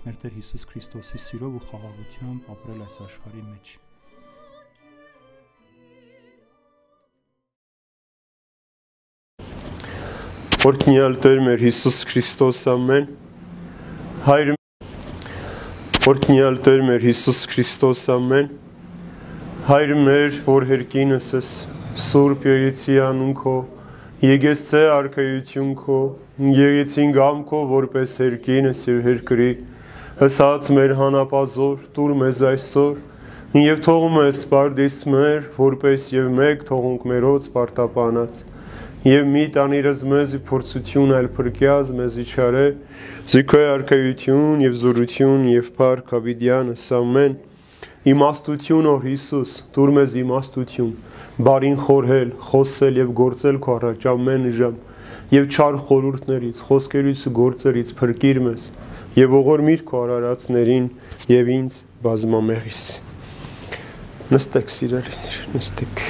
մեր Տեր Հիսուս Քրիստոսի սիրով ու խաղաղությամբ ապրել այս աշխարհի մեջ։ Օրհնյալ Տեր մեր Հիսուս Քրիստոս ամեն Հայր Օրհնյալ Տեր մեր Հիսուս Քրիստոս ամեն Հայր մեր, որ հերկինս ես Սուրբ Եղեցի անուն քո, Եկեսցե արքայություն քո, Եղեցին գամ քո որպես հերկինս եւ հերկրի, հսած մեր հանապազոր, տուր մեզ այսօր, եւ թողում ես սպարդիս մեր, որպես եւ մեկ թողունք մերոց պարտապանած, եւ մի տանիրս մեզ փորձություն այլ փրկյազ մեզի չարե, զիքոյ արքայություն եւ զորություն եւ փառք ավիդյանս ամեն իմաստություն օր Հիսուս, դուր մեզ իմաստություն, բարին խորհել, խոսել եւ գործել քո առաջ ամեն ժամ եւ չար խորուրդներից, խոսքերից ու գործերից փրկիր մեզ եւ ողորմիր քո արարածներին եւ ինձ բազմամեղիս։ Նստեք սիրելիներ, նստեք։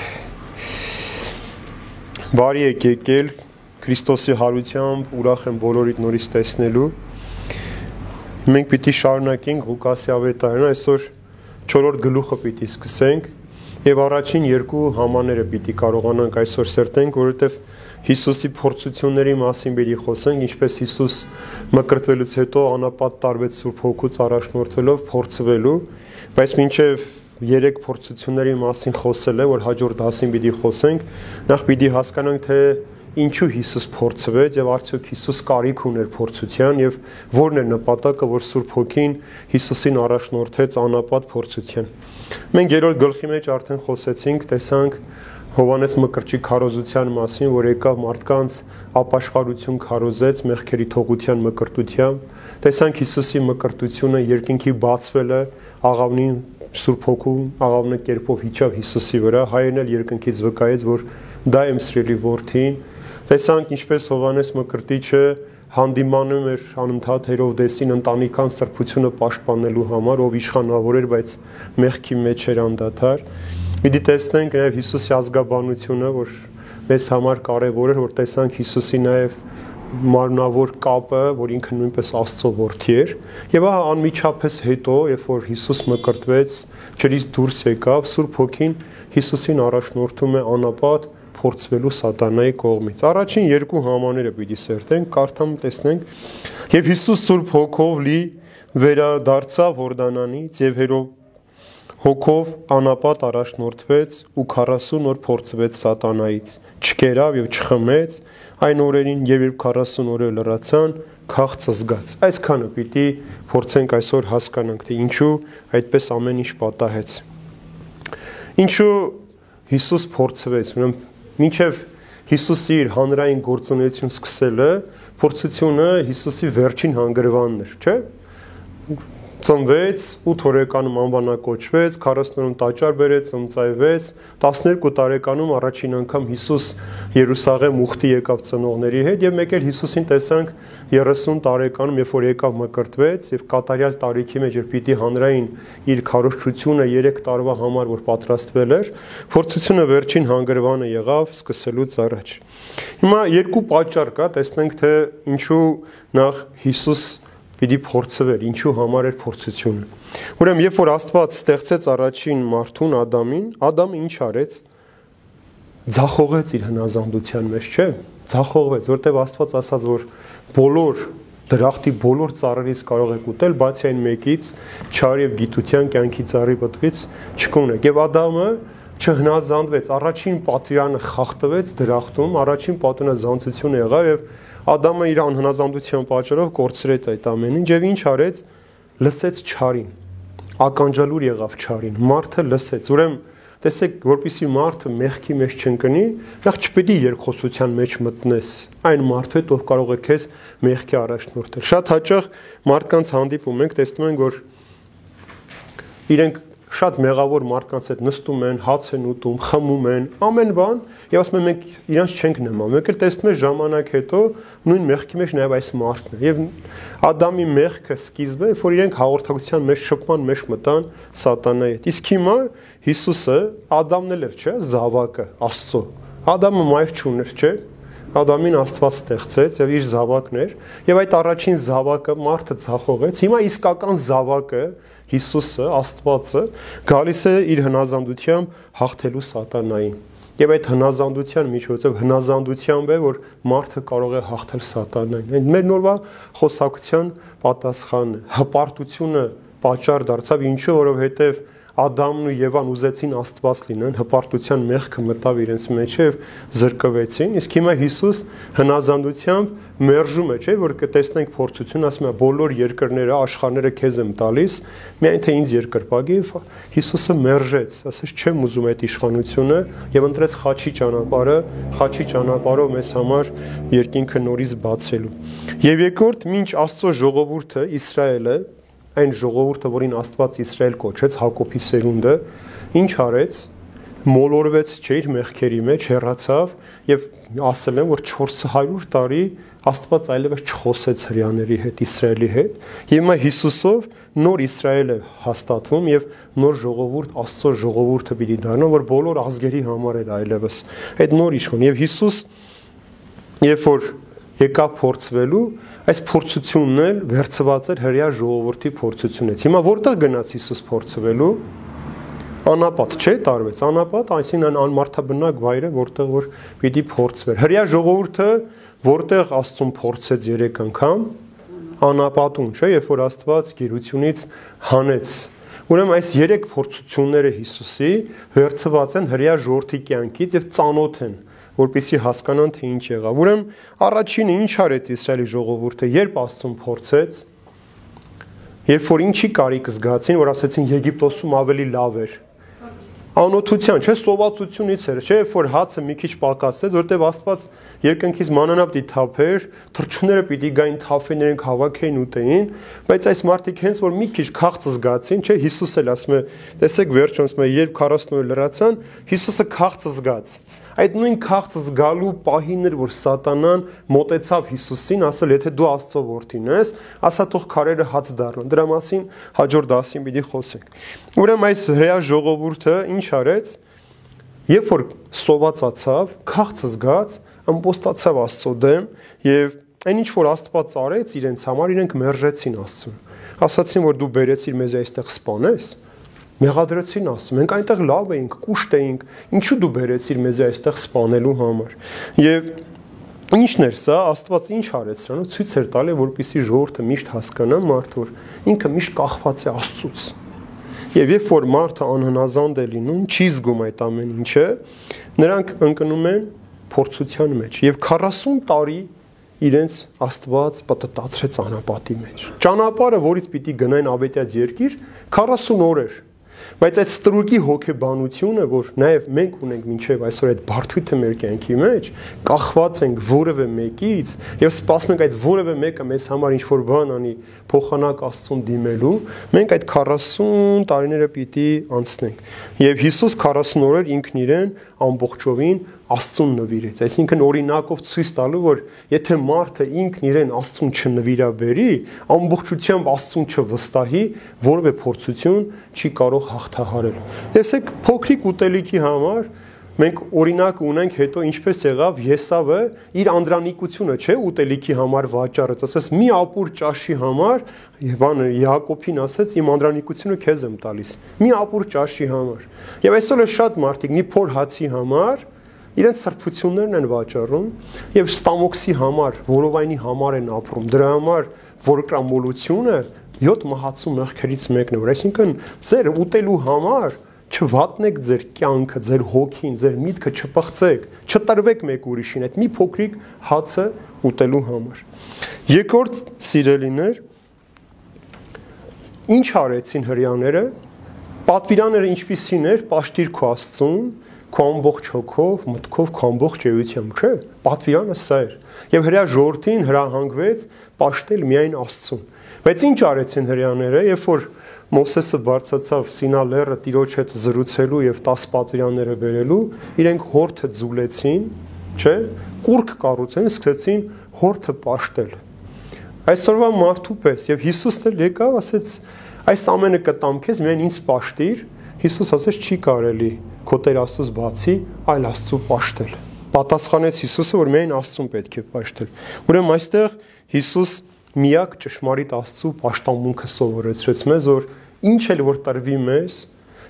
Բարի եք եկել Քրիստոսի հարությամբ, ուրախ եմ բոլորիդ նորից տեսնելու։ Մենք պիտի շարունակենք Ղուկասի ավետարանը, այսօր 4-րդ գլուխը պիտի սկսենք Եվ առաջին երկու համաները պիտի կարողանանք այսօր սերտենք, որովհետև Հիսուսի փորձությունների մասին պիտի խոսենք, ինչպես Հիսուս մկրտվելուց հետո անապատ տարվեց Սուրբ Հոգուց առաջնորդվելով փորձվելու, բայց մինչև երեք փորձությունների մասին խոսել է, որ հաջորդ դասին պիտի խոսենք, նախ պիտի հասկանանք, թե ինչու Հիսուս փորձվեց եւ արդյոք Հիսուս կարիք ուներ փորձության եւ որն է նպատակը, որ Սուրբ Հոգին Հիսուսին առաջնորդեց անապատ փորձության։ Մենք երրորդ գլխի մեջ արդեն խոսեցինք, տեսանք Հովանես Մկրտչի քարոզության մասին, որ եկավ մարդկանց ապաշխարություն քարոզեց մեղքերի թողության մկրտությամբ։ Տեսանք Հիսուսի մկրտությունը երկինքի բացվել է աղավնի Սուրբ Հոգու աղավնը կերպով հիճավ Հիսուսի վրա, հայրն էլ երկնքից վկայեց, որ դա եմ սիրելի որդին։ Տեսանք ինչպես Հովանես Մկրտիչը հանդիմանում էր անընդհատ Հերովդեսին ընտանիքան սրբությունը պաշտպանելու համար, ով իշխանավոր էր, բայց մեղքի մեջ էր անդադար։ Պիտի տեսնենք նաև Հիսուսի ազգաբանությունը, որ մեզ համար կարևոր էր, որ տեսանք Հիսուսի նաև մարմնավոր կապը, որ ինքը նույնպես Աստծո որդի էր։ Եվ ահա անմիջապես հետո, երբ որ Հիսուս մկրտվեց, ջրից դուրս եկավ, Սուրբ Հոգին Հիսուսին առաջնորդում է անապատ փորձվելու սատանայի կողմից։ Առաջին երկու համաները պիտի սերտենք, կարդամ տեսնենք։ Եվ Հիսուս Սուրբ Հոգով լի վերադարձավ Հորդանանից եւ հերով հոգով անապատ առաջնորդվեց ու 40 օր փորձվեց սատանայից։ Չկերավ եւ չխմեց այն օրերին եւ երբ 40 օրը լրացան, քաղցը զգաց։ Այսքանը պիտի փորձենք այսօր հասկանանք, թե ինչու այդպես ամեն ինչ պատահեց։ Ինչու Հիսուս փորձվեց, ուրեմն մինչև Հիսուսի իր հանրային գործունեություն սկսելը, փորձությունը Հիսուսի վերջին հանգրվանն էր, չէ՞ ծնվեց, 8 օրեկանում անվանակոչվեց, 40-ում տաճար բերեց, ընծայվեց, 12 տարեկանում առաջին անգամ Հիսուս Երուսաղեմ ուխտի եկավ ծնողների հետ եւ մեկ էլ Հիսուսին տեսանք 30 տարեկանում, երբ որ եկավ մկրտվեց եւ կատարյալ տարիքի մեջ էր պիտի հանրային իր քարոշչությունը 3 տարվա համար որ պատրաստվել էր, փորձությունը վերջին հանգրվանը եղավ սկսելուց առաջ։ Հիմա երկու պատճառ կա, տեսնենք թե ինչու նախ Հիսուս պիտի փորձվեր, ինչու համար էր փորձությունը։ Ուրեմն, երբ որ Աստված ստեղծեց առաջին մարդուն Ադամին, Ադամը ինչ արեց։ Ձախողեց իր հնազանդության մեջ, չէ՞։ Ձախողվեց, որտեղ Աստված ասաց, որ բոլոր դրախտի բոլոր ծառերից կարող եք ուտել, բացի այն մեկից, չար եւ գիտության կյանքի ծառի պտղից չկունեք։ Եվ Ադամը չհնազանդվեց, առաջին պատվիրանը խախտվեց դրախտում, առաջին պատունազանցությունը եղավ եւ Ադամը իր անհնազանդության պատճառով կորցրեց այդ ամեն ինչ եւ ինչ արեց լսեց ճարին ականջալուր եղավ ճարին մարդը լսեց ուրեմն տեսեք որpիսի մարդը մեղքի մեջ չընկնի նախ չպետք է երկխոսության մեջ մտնես այն մարդը ով կարող է քեզ մեղքի առաջնորդել շատ հաճախ մարդկանց հանդիպում ենք տեսնում ենք որ իրենք շատ մեղավոր մարդկանց հետ նստում են, հաց են ուտում, խմում են, ամեն բան, եւ ասում են մենք իրանց չենք նման։ Մեկ էլ տեսնում ես ժամանակ հետո նույն մեղքի մեջ նաեւ այս մարդն է։ Եվ Ադամի մեղքը սկիզբը, որ իրենք հաղորդակցության մեջ շփման մեջ մտան սատանայի հետ։ Իսկ հիմա Հիսուսը Ադամն էլ էր, չէ՞, զավակը, Աստծո։ Ադամը մայր չուներ, չէ՞։ Ադամին Աստված ստեղծեց եւ իր զավակն էր, եւ այդ առաջին զավակը մարդը ցախողեց։ Հիմա իսկական զավակը Հիսուսը, Աստվածը գալիս է իր հնազանդությամբ հաղթելու սատանային։ Եվ այդ հնազանդության միջոցով հնազանդությամբ է, որ մարդը կարող է հաղթել սատանային։ Այդ մեր նորվա խոսակցության պատասխանը հպարտությունը պատճառ դարձավ ինչու, որովհետև Ադամն ու Եվան ուզեցին Աստված լինեն, հպարտության մեղքը մտավ իրենց մեջ եւ զրկվեցին։ Իսկ հիմա Հիսուս հնազանդությամբ մերժում է, չէ՞, որ կտեսնենք փորձություն, ասում է, բոլոր երկրները, աշխարհները քեզ եմ տալիս, միայն թե ինձ երկրպագի Հիսուսը մերժեց, ասես չեմ ուզում այդ իշխանությունը եւ ընտրեց խաչի ճանապարհը, խաչի ճանապարհով մեզ համար երկինքը նորից բացելու։ Եվ երկրորդ, ինչ Աստծո ժողովուրդը Իսրայելը այն ժողովուրդը, որին Աստված Իսրայել կոչեց Հակոբի սերունդը, ինչ արեց մոլորվեց չէ իր մեղքերի մեջ հեռացավ եւ ասել են որ 400 տարի Աստված այլևս չխոսեց հрьяաների հետ Իսրայելի հետ եւ հիմա Հիսուսով նոր Իսրայելը հաստատվում եւ նոր ժողովուրդ Աստծո ժողովուրդը պիտի դառնա որ բոլոր ազգերի համար էր այլևս այդ նոր իշխան եւ Հիսուս երբ որ եկա փորձվելու, այս փորձությունն էլ վերծված էր հрья ժողովրդի փորձությունից։ Հիմա որտեղ գնաց Հիսուս փորձվելու։ Անապատ չէ տարվեց, անապատ, այսինքն այն մարդաբնակ վայրը, որտեղ որ պիտի փորձվեր։ Հрья ժողովուրդը որտեղ Աստծուն փորձեց 3 անգամ, անապատում, չէ, երբ որ Աստված գերությունից հանեց Ուրեմն այս երեք փորձությունները Հիսուսի վերծված են հрья ժողովրդի կյանքից եւ ծանոթ են որպիսի հասկանան թե ինչ եղավ։ Ուրեմն առաջինը ինչ արեց Իսրայելի ժողովուրդը, երբ Աստծուն փորձեց, երբ որ ինչի կարիք զգացին, որ ասեցին Եգիպտոսում ավելի լավ էր անօթության, չէ, սովածությունից էր, չէ, որ հացը մի քիչ պակասեց, որտեվ Աստված երկնքից մանանապ դի թափեր, թրջունները պիտի գային թափեներն հավաքեին ուտեին, բայց այս մարդիկ հենց որ մի քիչ քաղց զգացին, չէ, Հիսուս էլ ասում է, տեսեք վերջում ասում է, երբ 40 օր լրացան, Հիսուսը քաղց զգաց։ Այդ նույն քաղցը զգալու պահին էր, որ սատանան մոտեցավ Հիսուսին, ասել, եթե դու Աստծո որդին ես, ասա թող քարերը հաց դառնան։ Դրա մասին հաջորդ դասին պիտի խոսենք։ Ուրեմն այս հրեա ժողովուրդը ինչ արեց, երբ որ սովածացավ, քաղցը զգաց, ըմբոստացավ Աստծո դեմ եւ այն ինչ որ Աստված արեց իրենց համար, իրենք մերժեցին Աստծուն։ Ասացին, որ դու բերեցիր մեզ այստեղ սպանես, Մեղադրեցին ասում, մենք այնտեղ լավ էինք, կուշտ էինք, ինչու դու բերեցիր մեզ այստեղ սպանելու համար։ Եվ Ինչն էր սա, Աստված ինչ արեց սրանով ցույց էր տալի, որպիսի ժողովուրդը միշտ հասկանա մարդը, որ ինքը միշտ կախված է Աստծուց։ Եվ երբ որ մարդը անհնազանդ է լինում, չի զգում այդ ամեն ինչը, նրանք ընկնում են փորձության մեջ եւ 40 տարի իրենց Աստված պատտացրեց անապատի մեջ։ Ճանապարհը, որից պիտի գնային Ավետյաց երկիր, 40 օր էր։ Բայց այդ ստրուկի հոգեբանությունը, որ նաև մենք ունենք մինչև այսօր այդ բարդույթը մեր կյանքի մեջ, կախված ենք որևէ մեկից եւ սպասում ենք այդ որևէ մեկը մեզ համար ինչ-որ բան անի, փոխանակ Աստծուն դիմելու, մենք այդ 40 տարիները պիտի անցնենք։ Եվ Հիսուս 40 օրեր ինքն իրեն ամբողջովին Աստծուն նվիրեց։ Այսինքն օրինակով ցույց տալու, որ եթե մարդը ինքն իրեն Աստծուն չնվիրաբերի, ամբողջությամբ Աստծուն չվստահի, որևէ փորձություն չի կարող հաղթահարել։ Տեսեք, փոքրիկ ուտելիքի համար մենք օրինակ ունենք հետո ինչպես եղավ Եսավը իր անդրանիկությունը, չէ, ուտելիքի համար վաճառեց, ասես մի ապուր ճաշի համար Եվանը Յակոբին ասեց իմ անդրանիկությունը քեզ եմ տալիս։ Մի ապուր ճաշի համար։ Եվ այսօր է շատ մարդիկ մի փոր հացի համար իրենց սրբություններն են վաճառում եւ ստամոքսի համար, որովայնի համար են ապրում։ Դրա համար որկրամոլությունը 7 մահացու նախքերից մեկն է, որ այսինքն ձեր ուտելու համար չվատնեք ձեր կյանքը, ձեր հոգին, ձեր միտքը չփղծեք, չտրվեք մեկ ուրիշին այդ մի փոքրիկ հացը ուտելու համար։ Երկրորդ սիրելիներ ինչ արեցին հрьяաները, պատվիրանները ինչպիսին էր, աշտիրքո Աստծուն, քո ամբողջ հոգով, մտքով, քո ամբողջ էությամբ, չէ՞։ Պատվիրանը սա էր։ Եվ հрья ժողովրդին հրահանգվեց ապաշտել միայն Աստծուն։ Բայց ինչ արեցին հрьяները, երբ որ Մովսեսը բարձացավ Սինա լեռը Տիրոջ հետ զրուցելու եւ 10 պատվիրանները վերելու, իրենք հորթը ձուլեցին, չէ՞։ Կուրկ կառուցեն, սկսեցին հորթը ապաշտել։ Այսօրվա մարդու պես եւ Հիսուսն էլ եկավ, ասեց այս ամենը կտամ քեզ, միայն ինձ ապաշտիր։ Հիսուս ասեց չի կարելի քո Տեր Աստծոս բացի այլ Աստծո պաշտել։ Պատասխանեց Հիսուսը, որ միայն Աստծուն պետք է պաշտել։ Ուրեմն այստեղ Հիսուս միակ ճշմարիտ Աստծո պաշտամունքը սովորեցրեց մեզ, որ ինչ էլ որ տրվի մեզ,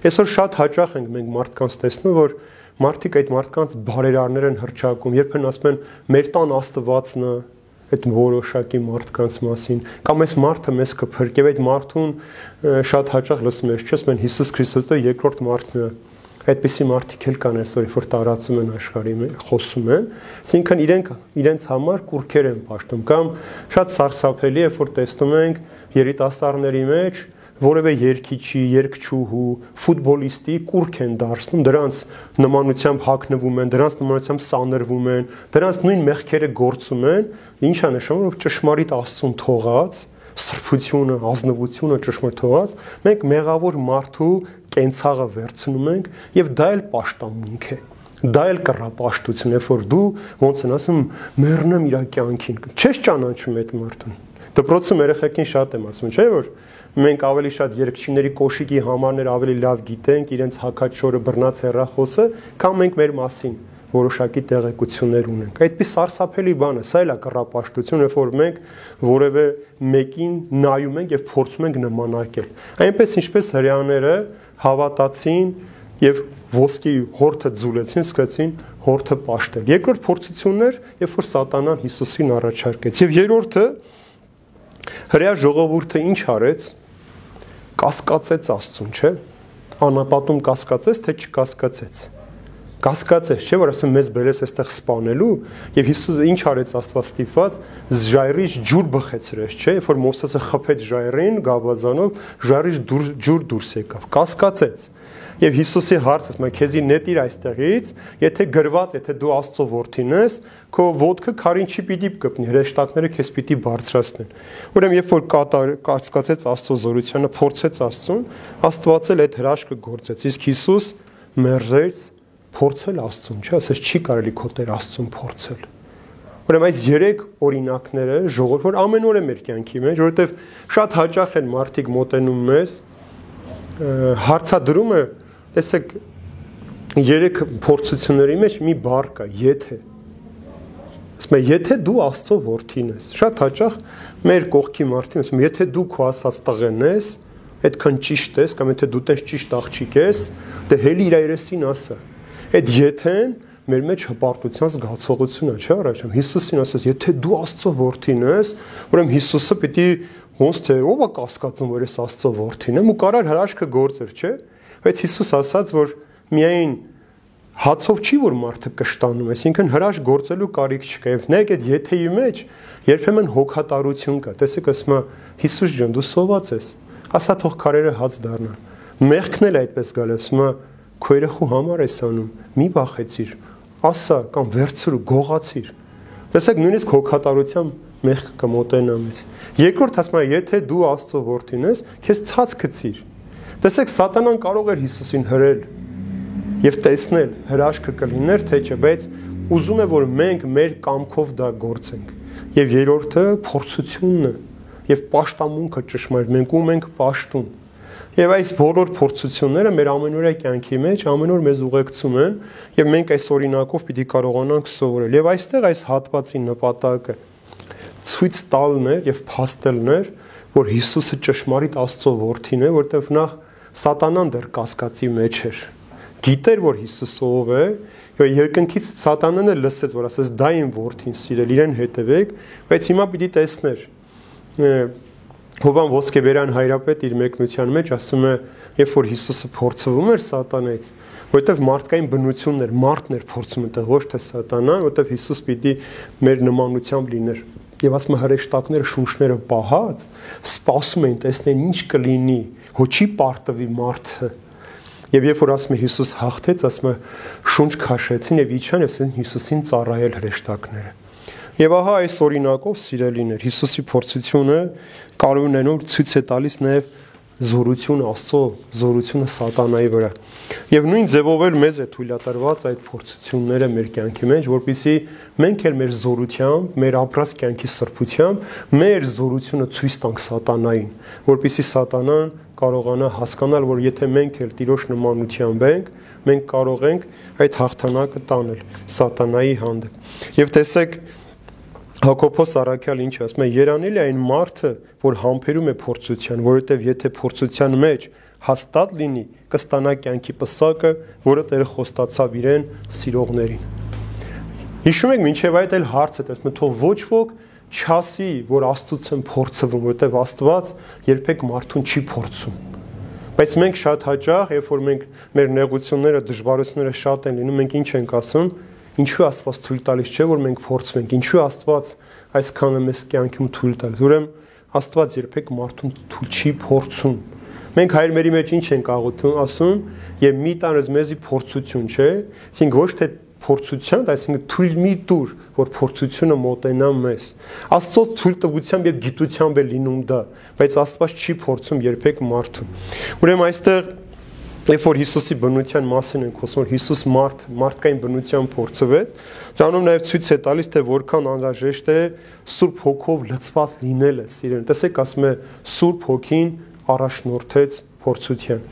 այսօր շատ հաճախ ենք մենք մարդկանց տեսնում, որ մարդիկ այդ մարդկանց բարերարներ են հրճակում, երբեն ասում են մեր տան Աստվածն է, այդ որոշակի մարդկանց մասին, կամ այս մարդը մեզ կփրկի, այդ մարդուն շատ հաճախ լսում ես, չես մեն Հիսուս Քրիստոսը երկրորդ մարդն է այդպիսի մարդիկ էլ կան այսօր, որ տարածում են աշխարհի մեջ, խոսում են, այսինքն իրենք իրենց համար կուրքեր են պաշտում կամ շատ սարսափելի է, որ տեսնում ենք երիտասարդների մեջ որևէ երկիչի, երկչուհու, ֆուտբոլիստի կուրք են դարձնում, դրանց նմանությամբ հակնվում են, դրանց նմանությամբ սանրվում են, դրանց նույն մեղքերը գործում են, ինչա նշանակում որ ճշմարիտ Աստծուն թողած, սրբությունը, ազնվությունը ճշմարիտ թողած, մենք մեղավոր մարդու կենցաղը վերցնում ենք եւ դա էլ պաշտամունք է դա էլ կռապաշտություն է որ դու ոնց են ասում մեռնեմ իր կյանքին չես ճանաչում այդ մարդուն դպրոցում երեխեքին շատ եմ ասում չէ՞ որ մենք ավելի շատ երկչիների կոշիկի համարներ ավելի լավ գիտենք, իրենց հակած շորը բռնած հեռախոսը, կամ մենք մեր մասին որոշակի տեղեկություններ ունենք։ Այդպես սարսափելի բան է, սա էլ է կռապաշտություն, երբ որ մենք որևէ մեկին նայում ենք եւ փորձում ենք նմանակել։ Այնպես ինչպես հрьяաները հավատացին եւ ոսկի հորթը ձուլեցին, սկսեցին հորթը պաշտել։ Երկրորդ փորձություններ, երբ որ սատանան Հիսուսին առաջարկեց։ Եվ երրորդը հрья ժողովուրդը ինչ արեց։ Կասկածեց Աստծուն, չէ՞։ Անապատում կասկածեց, թե չկասկածեց։ չկ կասկած ես, չէ՞, որ ասեմ մեզ բերես այստեղ սպանելու եւ Հիսուսը ինչ արեց Աստված ստիփած, ժայռից ջուր բխեցրեց, չէ՞, երբ որ Մովսեսը խփեց ժայռին գավազանով, ժայռից դուր ջուր դուրս եկավ, կասկածեց։ Եվ Հիսուսի հարցը, ասում է, քեզի նետիր այստեղից, եթե գրված, եթե դու Աստծո որդին ես, քո ոդկը քարին չի պիտի կպնի, հրեշտակները քեզ պիտի բարձրացնեն։ Ուրեմն, երբ որ կասկածեց Աստծո զորությանը, փորձեց Աստծուն, Աստված էլ այդ հրաշքը գործեց։ Իսկ Հիսուս մերժեց փորձել Աստծուն, չէ՞, ասես չի կարելի քո Տեր Աստծուն փորձել։ Ուրեմն այս երեք օրինակները ժողովուրդ ամեն օր է մեր կյանքի մեջ, որովհետև շատ հաճախ են մարդիկ մոտենում մեզ հարցադրումը Տեսեք, երեք փորձությունների մեջ մի բառ կա՝ եթե։ Ասում եմ, եթե դու Աստծո որդին ես։ Շատ հաճախ մեր կողքի մարդին ասում, եթե դու քո ասած տղեն ես, այդքան ճիշտ ես, կամ եթե դու տես ճիշտ աղջիկ ես, դե հելի իր երեսին ասա։ Այդ եթեն մեր մեջ հպարտության զգացողությունն է, չէ՞ առաջ։ Հիսուսին ասես, եթե դու Աստծո որդին ես, ուրեմն Հիսուսը պիտի ոնց թե ով է կասկածում, որ ես Աստծո որդին եմ ու կարար հրաշքը գործեր, չէ՞ Բայց Հիսուս ասաց, որ միայն հացով չի որ մարդը կշտանում, այսինքն հրաշ գործելու կարիք չկա։ Եվ նայեք այդ եթեի մեջ երբեմն հոգատարություն կա։ Տեսեք, ասում է Հիսուս ջան, դու սոված ես։ Ասա թող քարերը հաց դառնա։ Մեղքն էլ այդպես գալ, ասում է քո երախու համար ես անում։ Մի վախեցիր։ Ասա կամ վերցրու, գողացիր։ Տեսեք, նույնիսկ հոգատարության մեղք կմոտենա մեզ։ Երկրորդ ասում է, եթե դու Աստծո որդին ես, քեզ ցած գցիր Տեսեք, սատանան կարող էր Հիսուսին հրել եւ տեսնել հրաշքը կլիներ թե չէ, բայց ուզում է որ մենք մեր կամքով դա գործենք։ Եվ երրորդը փորձությունն է եւ պաշտամունքը ճշմարիտ մենք ու մենք պաշտում։ Եվ այս բոլոր փորձությունները մեր ամենօրյա կյանքի մեջ ամեն օր մեզ ուղեկցում են եւ մենք այս օրինակով պիտի կարողանանք սովորել։ Եվ այստեղ այս հատվածի նպատակը ցույց տալն է եւ փաստելն է, որ Հիսուսը ճշմարիտ Աստծո որդին է, որտեղ նախ սատանան դեռ կասկածի մեջ էր։ Գիտեր, որ Հիսուսը ով է, եւ երկնքից սատանան էլ լսեց, որ ասես դա իմ որդին սիրել, իրեն հետևեք, բայց հիմա պիտի տեսներ։ Հովան Ոսկեբերյան հայրապետ իր մեկնության մեջ ասում է, երբ որ Հիսուսը փորձվում էր սատանից, որովհետև մարդկային բնությունն էր, մարդն էր փորձում այդտեղ ոչ թե սատանան, որովհետև Հիսուս պիտի մեր նմանությամբ լիներ եւ ասում է հրեշտակները շունչները պահած սպասում էին տեսնեն ինչ կլինի հոչի պարտվի մարդը եւ երբ որ ասում է Հիսուս հաղթեց ասում է շունչ քաշեցին եւ իջան եւ ասեն Հիսուսին ծառայել հրեշտակները Եվ ահա այս օրինակով սիրելիներ Հիսուսի փորձությունը կարող ունենալ ցույց է տալիս նաև զորությունը Աստծո, զորությունը սատանայի վրա։ Եվ նույն ձևով էլ մեզ է թույլատրված այդ փորձությունները մեր կյանքի մեջ, որpիսի մենք էլ մեր զորությամբ, մեր ապրած կյանքի սրբությամբ մեր զորությունը ցույց տանք սատանային, որpիսի սատանան կարողանա հասկանալ, որ եթե մենք էլ Տիրոջ նմանությամբ ենք, մենք կարող ենք այդ հաղթանակը տանել սատանայի հանդեպ։ Եվ տեսեք, Հակոբոս Արաքյալ ինչ ասում է, երանելի այն մարդը, որ համբերում է փորձության, որովհետև եթե փորձության մեջ հաստատ լինի, կստանա կյանքի պսակը, որը Տերը խոստացավ իրեն սիրողներին։ Հիշում եք, մինչև այդ էլ հարցը տեսնում, թող ոչ ոք չասի, որ Աստծուց են փորձվում, որովհետև Աստված երբեք մարդուն չի փորձում։ Բայց մենք շատ հաճախ, երբ որ մենք մեր նեղությունները, դժվարությունները շատ են լինում, մենք ինչ ենք ասում, Ինչու Աստված թույլ տալիս չէ որ մենք փորձվենք։ Ինչու Աստված այսքանը մեզ կյանքում թույլ տալիս։ Ուրեմն Աստված երբեք մարդուն թույլ չի փորձում։ Մենք հայրմերի մեջ ինչ ենք աղոթում, ասում, եւ մի տանս մեզի փորձություն չէ, այսինքն ոչ թե փորձության, այսինքն թույլ մի տուր, որ փորձությունը մոտենա մեզ։ Աստծո թույլ տվությամբ եւ գիտությամբ է լինում դա, բայց Աստված չի փորձում երբեք մարդուն։ Ուրեմն այստեղ Երբ որ Հիսուսի բնության մասին ենք խոսում, Հիսուս մարդ, մարդկային բնության փորձվեց, դրանով նաև ցույց է տալիս, թե որքան անհրաժեշտ է Սուրբ Հոգով լցված լինելը, սիրեն։ Տեսեք, ասում է Սուրբ Հոգին առաջնորդեց փորձության։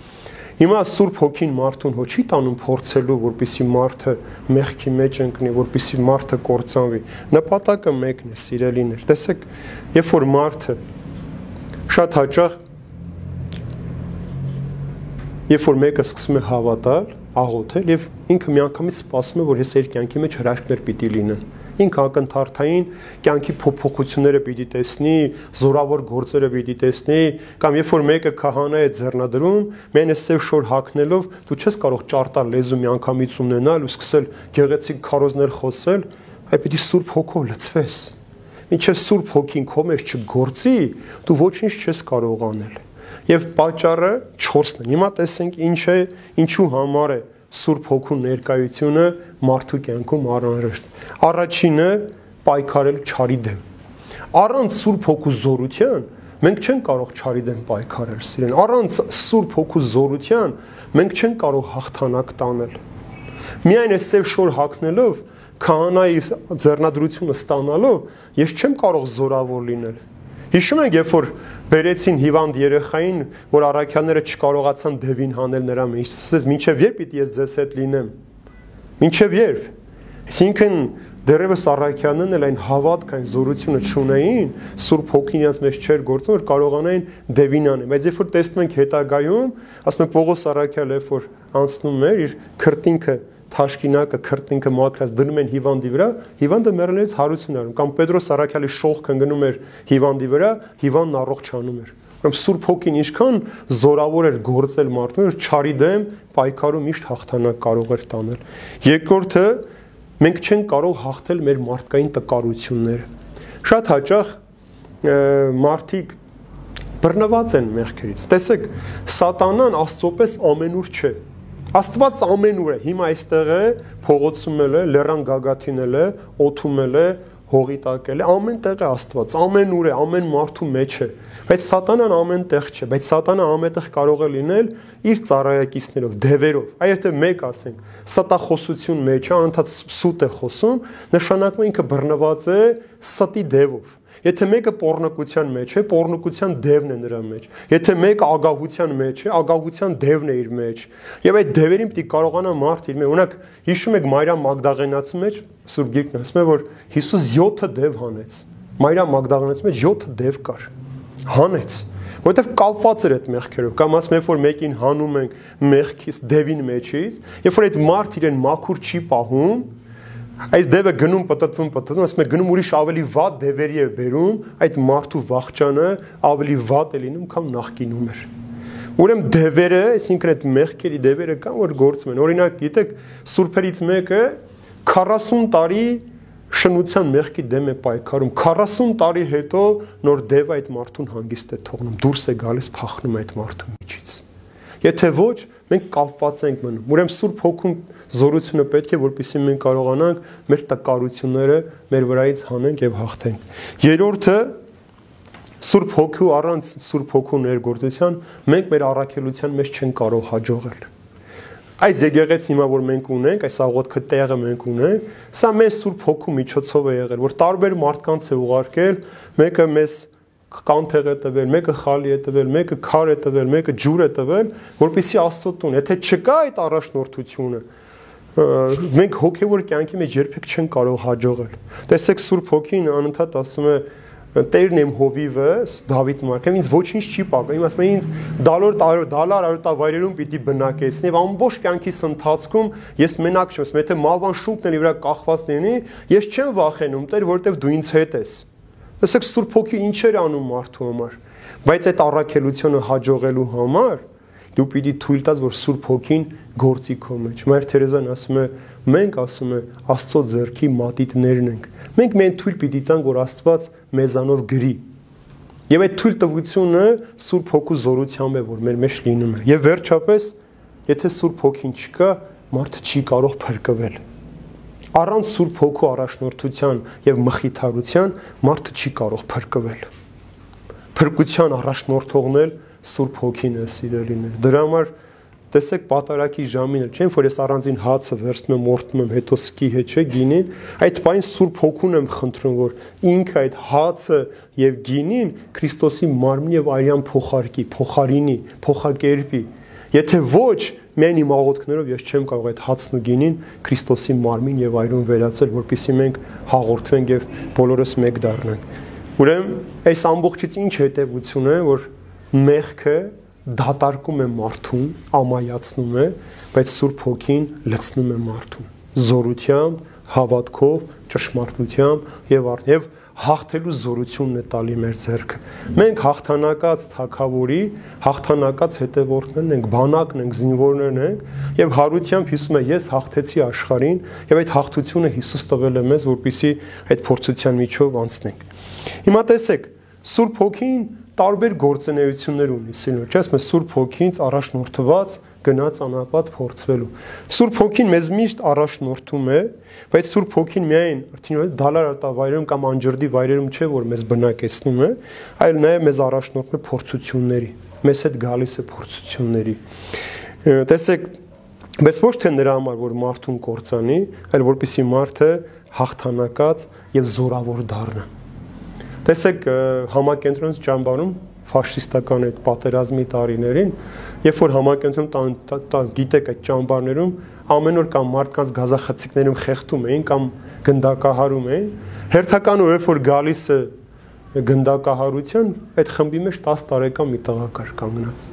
Հիմա Սուրբ Հոգին մարդուն հո չի տանում փորձելու, որպիսի մարդը մեղքի մեջ ընկնի, որպիսի մարդը կործանվի։ Նպատակը մեկն է, սիրելիներ։ Տեսեք, երբ որ մարդը շատ հաճախ Երբ որ մեկը սկսում է հավատալ, աղոթել եւ ինքը միանգամից սպասում է, որ հեսա իր կյանքի մեջ հրաշքներ պիտի լինեն ինքը ակնթարթային կյանքի փոփոխությունները պիտի տեսնի, զորավոր գործերը պիտի տեսնի, կամ երբ որ մեկը քահանա է ձեռնադրում, մեն է սև շոր հակնելով, դու չես կարող ճարտար լեզու մի անգամից ունենալ ու սկսել գեղեցիկ քարոզներ խոսել, այլ պիտի սուրբ հոգով լցվես։ Ինչեւ սուրբ հոգին քո մեջ չգործի, դու ոչինչ չես կարող անել Եվ պատճառը 4-ն է։ Հիմա տեսենք ինչ է, ինչու համար է Սուրբ Հոգու ներկայությունը մարդու կյանքում առանձնաշտ։ Առաջինը պայքարել չարի դեմ։ Առանց Սուրբ Հոգու զորության մենք չենք կարող չարի դեմ պայքարել, սիրեն։ Առանց Սուրբ Հոգու զորության մենք չենք կարող հաղթանակ տանել։ Միայն այս սև շոր հակնելով քահանայի ձեռնադրությունը ստանալով ես չեմ կարող զորավոր լինել Հիշում եք, երբ որ բերեցին հիվանդ երեխային, որ առաքյանները չկարողացան դևին հանել նրա մեջ, ասես, «Մինչև երբ պիտի ես ձեզ հետ լինեմ»։ Մինչև երբ։ Այսինքն դերևս առաքյանն էլ այն հավատք, այն զորությունը չունեին, Սուրբ Հոգին իրաց մեջ չէր գործում, որ կարողանային դևին անել։ Բայց երբ որ տեսնում ենք հետագայում, ասում են Պողոս առաքյալ, երբ որ անցնում էր իր քրտինքը թաշկինակը քրտնինքը մաքրած դնում են հիվանդի վրա, հիվանդը մեռելից հարություն արում կամ Պետրոս Արաքյալի շողքը ընկնում էր հիվանդի վրա, հիվանդն առողջանում էր։ Ուրեմն Սուրբ Հոգին ինչքան զորավոր էր գործել մարդուն, որ չարի դեմ պայքարում միշտ հաղթանակ կարող էր տանել։ Երկրորդը մենք չենք կարող հաղթել մեր մարդկային տկարությունները։ Շատ հաճախ մարդիկ բռնված են մեղքերից։ Տեսեք, սատանան աստծոպես ամենուր չէ։ Աստված ամենուր է։ Հիմա այստեղ է, փողոցում էլ է, լեռան գագաթինել է, օթումել է, հողի տակել է, ամեն տեղ է Աստված, ամենուր է, ամեն մարդու մեջ է։ Բայց սատանան ամեն տեղ չէ, բայց սատանա ամենտեղ կարող է լինել իր ծառայակիցներով, դևերով։ Այդտեղ մեկ ասենք, ստախոսություն մեջ է, անընդհատ սուտ է խոսում, նշանակում ինքը բռնված է ստի դևով Եթե մեկը պորնոկության մեջ է, պորնոկության դևն է նրա մեջ։ Եթե մեկը ագահության մեջ է, ագահության դևն է իր մեջ։ Եվ այդ դևերին պիտի կարողանա մարդ իր մեջ։ Օրինակ, հիշում եք Մարիամ Մագդաղենացու մեջ Սուրբ Գիրքն ասում է, որ Հիսուս 7 դև հանեց։ Մարիամ Մագդաղենացու մեջ 7 դև կար։ Հանեց որովհետև կապված էր այդ մեղքերով կամ ասում եմ որ մեկին հանում ենք մեղքից դևին մեջից երբ որ այդ մարդ իրեն մաքուր չի պահում Այս դևը գնում պատտվում պատտվում, ասում է գնում ուրիշ ավելի վատ դևերի է բերում, այդ մարդու վախճանը ավելի վատ է լինում, քան նախկինում էր։ Ուրեմն դևերը, այսինքն այդ մեղքերի դևերը կան, որ գործում են։ Օրինակ, գիտեք, սուրբերից մեկը 40 տարի շնության մեղքի դեմ է պայքարում 40 տարի հետո նոր դևը այդ մարդուն հանգիստ է թողնում դուրս է գալիս փախնում այդ մարդու միջից եթե ոչ մենք կապված ենք մնում ուրեմն սուրբ հոգուն զորությունը պետք է, որպեսզի մենք կարողանանք մեր տկարությունները մեր վրայից հանենք եւ հաղթենք։ Երրորդը Սուրբ հոգու առանց Սուրբ հոգու ներգործության մենք մեր առաքելության մեջ չենք կարող հաջողել։ Այս եկեղեցի հիմա որ մենք ունենք, այս աղոթքը տեղը մենք ունենք, սա մեզ Սուրբ հոգու միջոցով է եղել, որ տարբեր մարդկանց է ուղարկել, մեկը մեզ կանթեղ է տվել, մեկը խալի է տվել, մեկը քար է տվել, մեկը ջուր է տվել, որպեսի Աստծո տուն, եթե չկա այդ առաջնորդությունը, մենք հոգևոր կյանքի մեջ երբեք չենք կարող հաջողել։ Տեսեք Սուրբ Հոգին անընդհատ ասում է Տերն եմ հովիվը Դավիթ Մարկեմ ինձ ոչինչ չի պատկանում ասում է ինձ դալոր դալար արոտավայրերում պիտի բնակեցնի եւ ամբողջ կյանքիս ընթացքում ես մենակ չեմ ասում եթե մալվան շունկն էլի վրա կախված լինի ես չեմ վախենում Տեր որովհետեւ դու ինձ հետ ես Տեսեք Սուրբ Հոգին ինչեր անում մարդու համար բայց այդ առաքելությունը հաջողելու համար դու պիտի թույլ տաս որ Սուրբ Հոգին գործի քո մեջ Մայր Թերեզան ասում է մենք ասում է Աստծո ձեռքի մատիտներն ենք մենք մենք թույլ պիտի տանք որ Աստված մեզանով գրի Եվ այդ թույլ տվությունը Սուրբ Հոգու զորությամբ է, որ մեր մեջ լինում է։ Եվ վերջապես, եթե Սուրբ Հոգին չկա, մարդը չի կարող փրկվել առանց Սուրբ Հոգու առաջնորդության եւ մխիթարության մարդը չի կարող փրկվել։ Փրկության առաջնորդողն էլ Սուրբ Հոգին է սիրելիներ։ Դրա համար տեսեք պատարակի ժամին էլ չեմ որ ես առանձին հացը վերցնում եմ մորտում եմ հետո սկի հետ չէ գինին այդ բան Սուրբ Հոգուն եմ խնդրում որ ինքը այդ հացը եւ գինին Քրիստոսի մարմին եւ արյան փոխարկի փոխարինի փոխակերպի եթե ոչ Միայն իմ աղոթքներով ես չեմ կարող այդ հացն ու գինին Քրիստոսի մարմին եւ այրուն վերածել, որpիսի մենք հաղորդվենք եւ բոլորս մեկ դառնանք։ Ուրեմն այս ամբողջից ինչ հետևություն է, որ մեղքը դատարկում է մարդուն, ամայացնում է, բայց Սուրբ Հոգին լցնում է մարդուն. Զորությամբ, հավատքով, ճշմարտությամբ եւ արդ եւ հաղթելու զորությունն է տալի մեր ձեռքը։ Մենք հաղթանակած թակավորի, հաղթանակած հետևորդներն ենք, բանակն ենք, զինվորներն ենք, եւ հարությամբ Հիսուսը ես հաղթեցի աշխարհին եւ այդ հաղթությունը Հիսուս տվել է մեզ, որպիսի այդ փորձության միջով անցնենք։ Հիմա տեսեք, Սուրբ Հոգին տարբեր գործունեություններ ունի, սիրո, չէ՞, ասում Սուրբ Հոգինց առաջնորդված գնաց անապատ փորձվելու։ Սուրբ Հոգին մեզ միշտ առաջնորդում է, բայց Սուրբ Հոգին միայն արդյունքում դալար արտավայրում կամ անջրդի վայրերում չէ, որ մեզ բնակեցնում է, այլ նաև մեզ առաջնորդում է փորձությունների։ Մեզ հետ գալիս է փորձությունների։ Տեսեք, բայց ոչ թե նրա համար, որ մարդուն կործանի, այլ որպիսի մարդը հաղթանակած եւ զորավոր դառնա։ Տեսեք, համակենտրոնից ճամբարում ֆաշիստական այդ պատերազմի տարիներին, երբ որ համակենտրոնում գիտեք այդ ճամբարներում ամեն օր կամ մարդկանց գազախցիկներում խեղդում էին կամ գնդակահարում էին, հերթական երբ որ գալիս է գնդակահարության, այդ խմբի մեջ 10 տարեկան մի տղա կար կանգնած։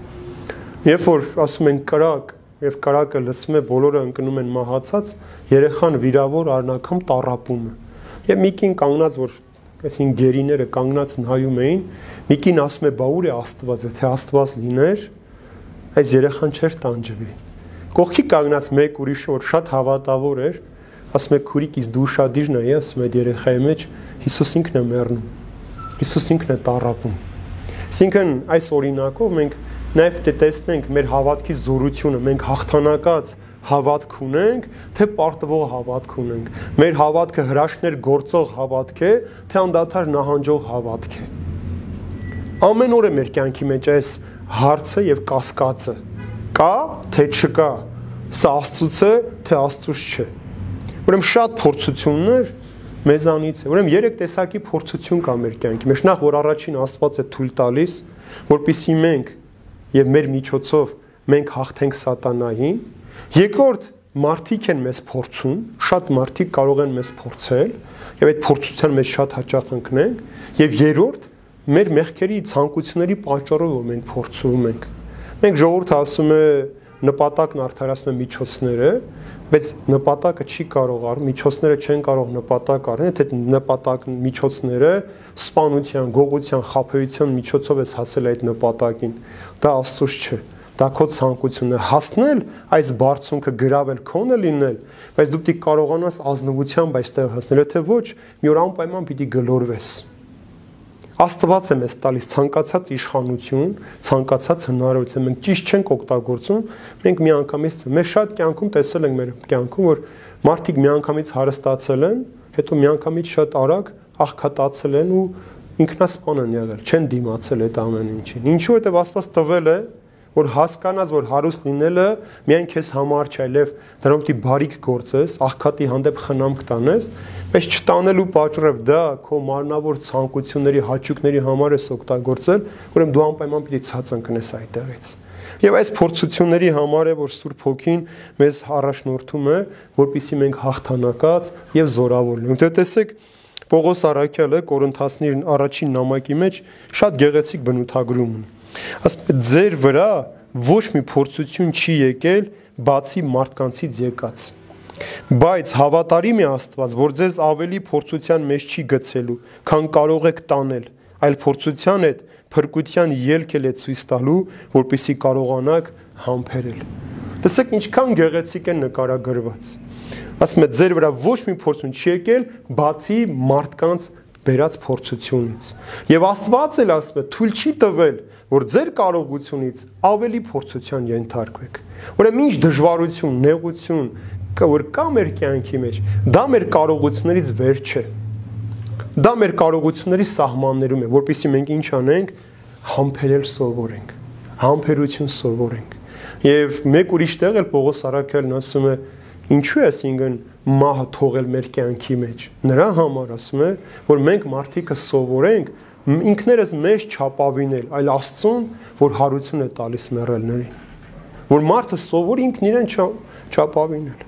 Երբ որ ասում են կրակ, եւ կրակը լսում է բոլորը ընկնում են մահացած, երեխան վիրավոր արնակամ տարապում է։ Եվ Միկին կանգնած որ այսին գերիները կանգնած նայում էին, Միկին ասում է՝ «Բա ուր է Աստված, եթե Աստված լիներ, այս երեխան չէր տանջվի»։ Կողքի կանգնած մեկ ուրիշ որ շատ հավատավոր էր, ասում է՝ «Քուրիկ, իս դու շատ դիժն ես», ասում է երեխայի մեջ, Հիսուս ինքն է մեռնում։ Հիսուս ինքն է տարապում։ Այսինքն այս օրինակով մենք նաև տեսնենք մեր հավատքի զորությունը, մենք հաղթանակած հավատք ունենք, թե պարտվող հավատք ունենք։ Մեր հավատքը հրաշքներ գործող հավատք է, թե անդադար նահանջող հավատք է։ Ամեն օր է մեր կյանքի մեջ այս հարցը եւ կասկածը։ Կա, թե չկա։ Սա Աստծուց է, թե Աստծուց չէ։ Ուրեմն շատ փորձություններ մեզանից է։ Ուրեմն երեք տեսակի փորձություն կա մեր կյանքի մեջ։ Նախ որ առաջին Աստված է թույլ տալիս, որpիսի մենք եւ մեր միջոցով մենք հաղթենք սատանային, Երկրորդ մարդիկ են մեզ փորձում, շատ մարդիկ կարող են մեզ փորձել եւ այդ փորձության մեջ շատ հաճախ ընկնենք եւ երրորդ մեր մեղքերի ցանկությունների պատճառով որ մենք փորձում ենք։ Մենք ժողովուրդը ասում է նպատակն արդարացնում է միջոցները, բայց նպատակը չի կարող առ միջոցները չեն կարող նպատակ առնել, եթե նպատակն միջոցները սպանության, գողության, խափեության միջոցով ես հասել այդ նպատակին։ Դա աստծուց չէ դա քո ցանկությունն է հասնել այս բարձունքը գրավել քոնը լինել բայց դու պիտի կարողանաս ազնվությամբ այստեղ հասնել եթե ոչ մի օր անպայման պիտի գլորվես Աստված է մեզ տալիս ցանկացած իշխանություն, ցանկացած հնարավորություն։ Մենք ճիշտ չենք օգտագործում, մենք միանգամից մեր շատ կյանքում տեսել ենք մեր կյանքում, որ մարդիկ միանգամից հարստացել են, հետո միանգամից շատ արագ աղքատացել են ու ինքնասպան են եղել, չեն դիմացել այդ ամեն ինչին։ Ինչու՞ հետև Աստված տվել է, որ հասկանաս, որ հարուստ լինելը միայն քեզ համար չէ, այլև դրանով դի բարիք գործես, աղքատի հանդեպ խնամք տանես, բայց չտանելու պատճառով դա քո մարմնավոր ցանկությունների, հաճույքների համար ես օգտագործել, ուրեմն դու անպայման պիտի ցած ընկնես այդտեղից։ Եվ այս փորձությունների համար է, որ Սուրբ Հոգին մեզ առաջնորդում է, որpիսի մենք հաղթանակած եւ զորավոր լինենք։ Դե տեսեք, Պողոս Արաքյալը Կորինթացնի առաջին նամակի մեջ շատ գեղեցիկ բնութագրում ունի։ Ասում է ձեր վրա ոչ մի փորձություն չի եկել բացի մարդկանցից եկած։ Բայց հավատարիմ է Աստված, որ ձեզ ավելի փորձության մեջ չի գցելու, քան կարող եք տանել, այլ փորձության հետ փրկության ելքել է ցույց տալու, որպիսի կարողանաք համբերել։ Տեսեք ինչքան գեղեցիկ է նկարագրված ասում է ձեր վրա ոչ մի փորձություն չի եկել բացի մարդկանց բերած փորձությունից։ Եւ Աստված էլ ասում է թույլ չի տվել, որ ձեր կարողությունից ավելի փորձության ենթարկվեք։ Ուրեմն ինչ դժվարություն, նեղություն որ կա մեր կյանքի մեջ, դա մեր կարողություններից վեր չէ։ Դա մեր կարողությունների սահմաններում է, որpիսի մենք ինչ անենք, համբերել սովորենք, համբերություն սովորենք։ Եվ մեկ ուրիշ տեղ էլ Պողոս Արաքյալն ասում է, Ինչու է ասինքն մահը թողել մեր կյանքի մեջ։ Նրա համար ասում է, որ մենք մարդիկը սովորենք ինքներս մեզ չապավինել, այլ Աստծուն, որ հարություն է տալիս մեռելներին։ Որ մարդը սովոր ինքն իրեն չապավինել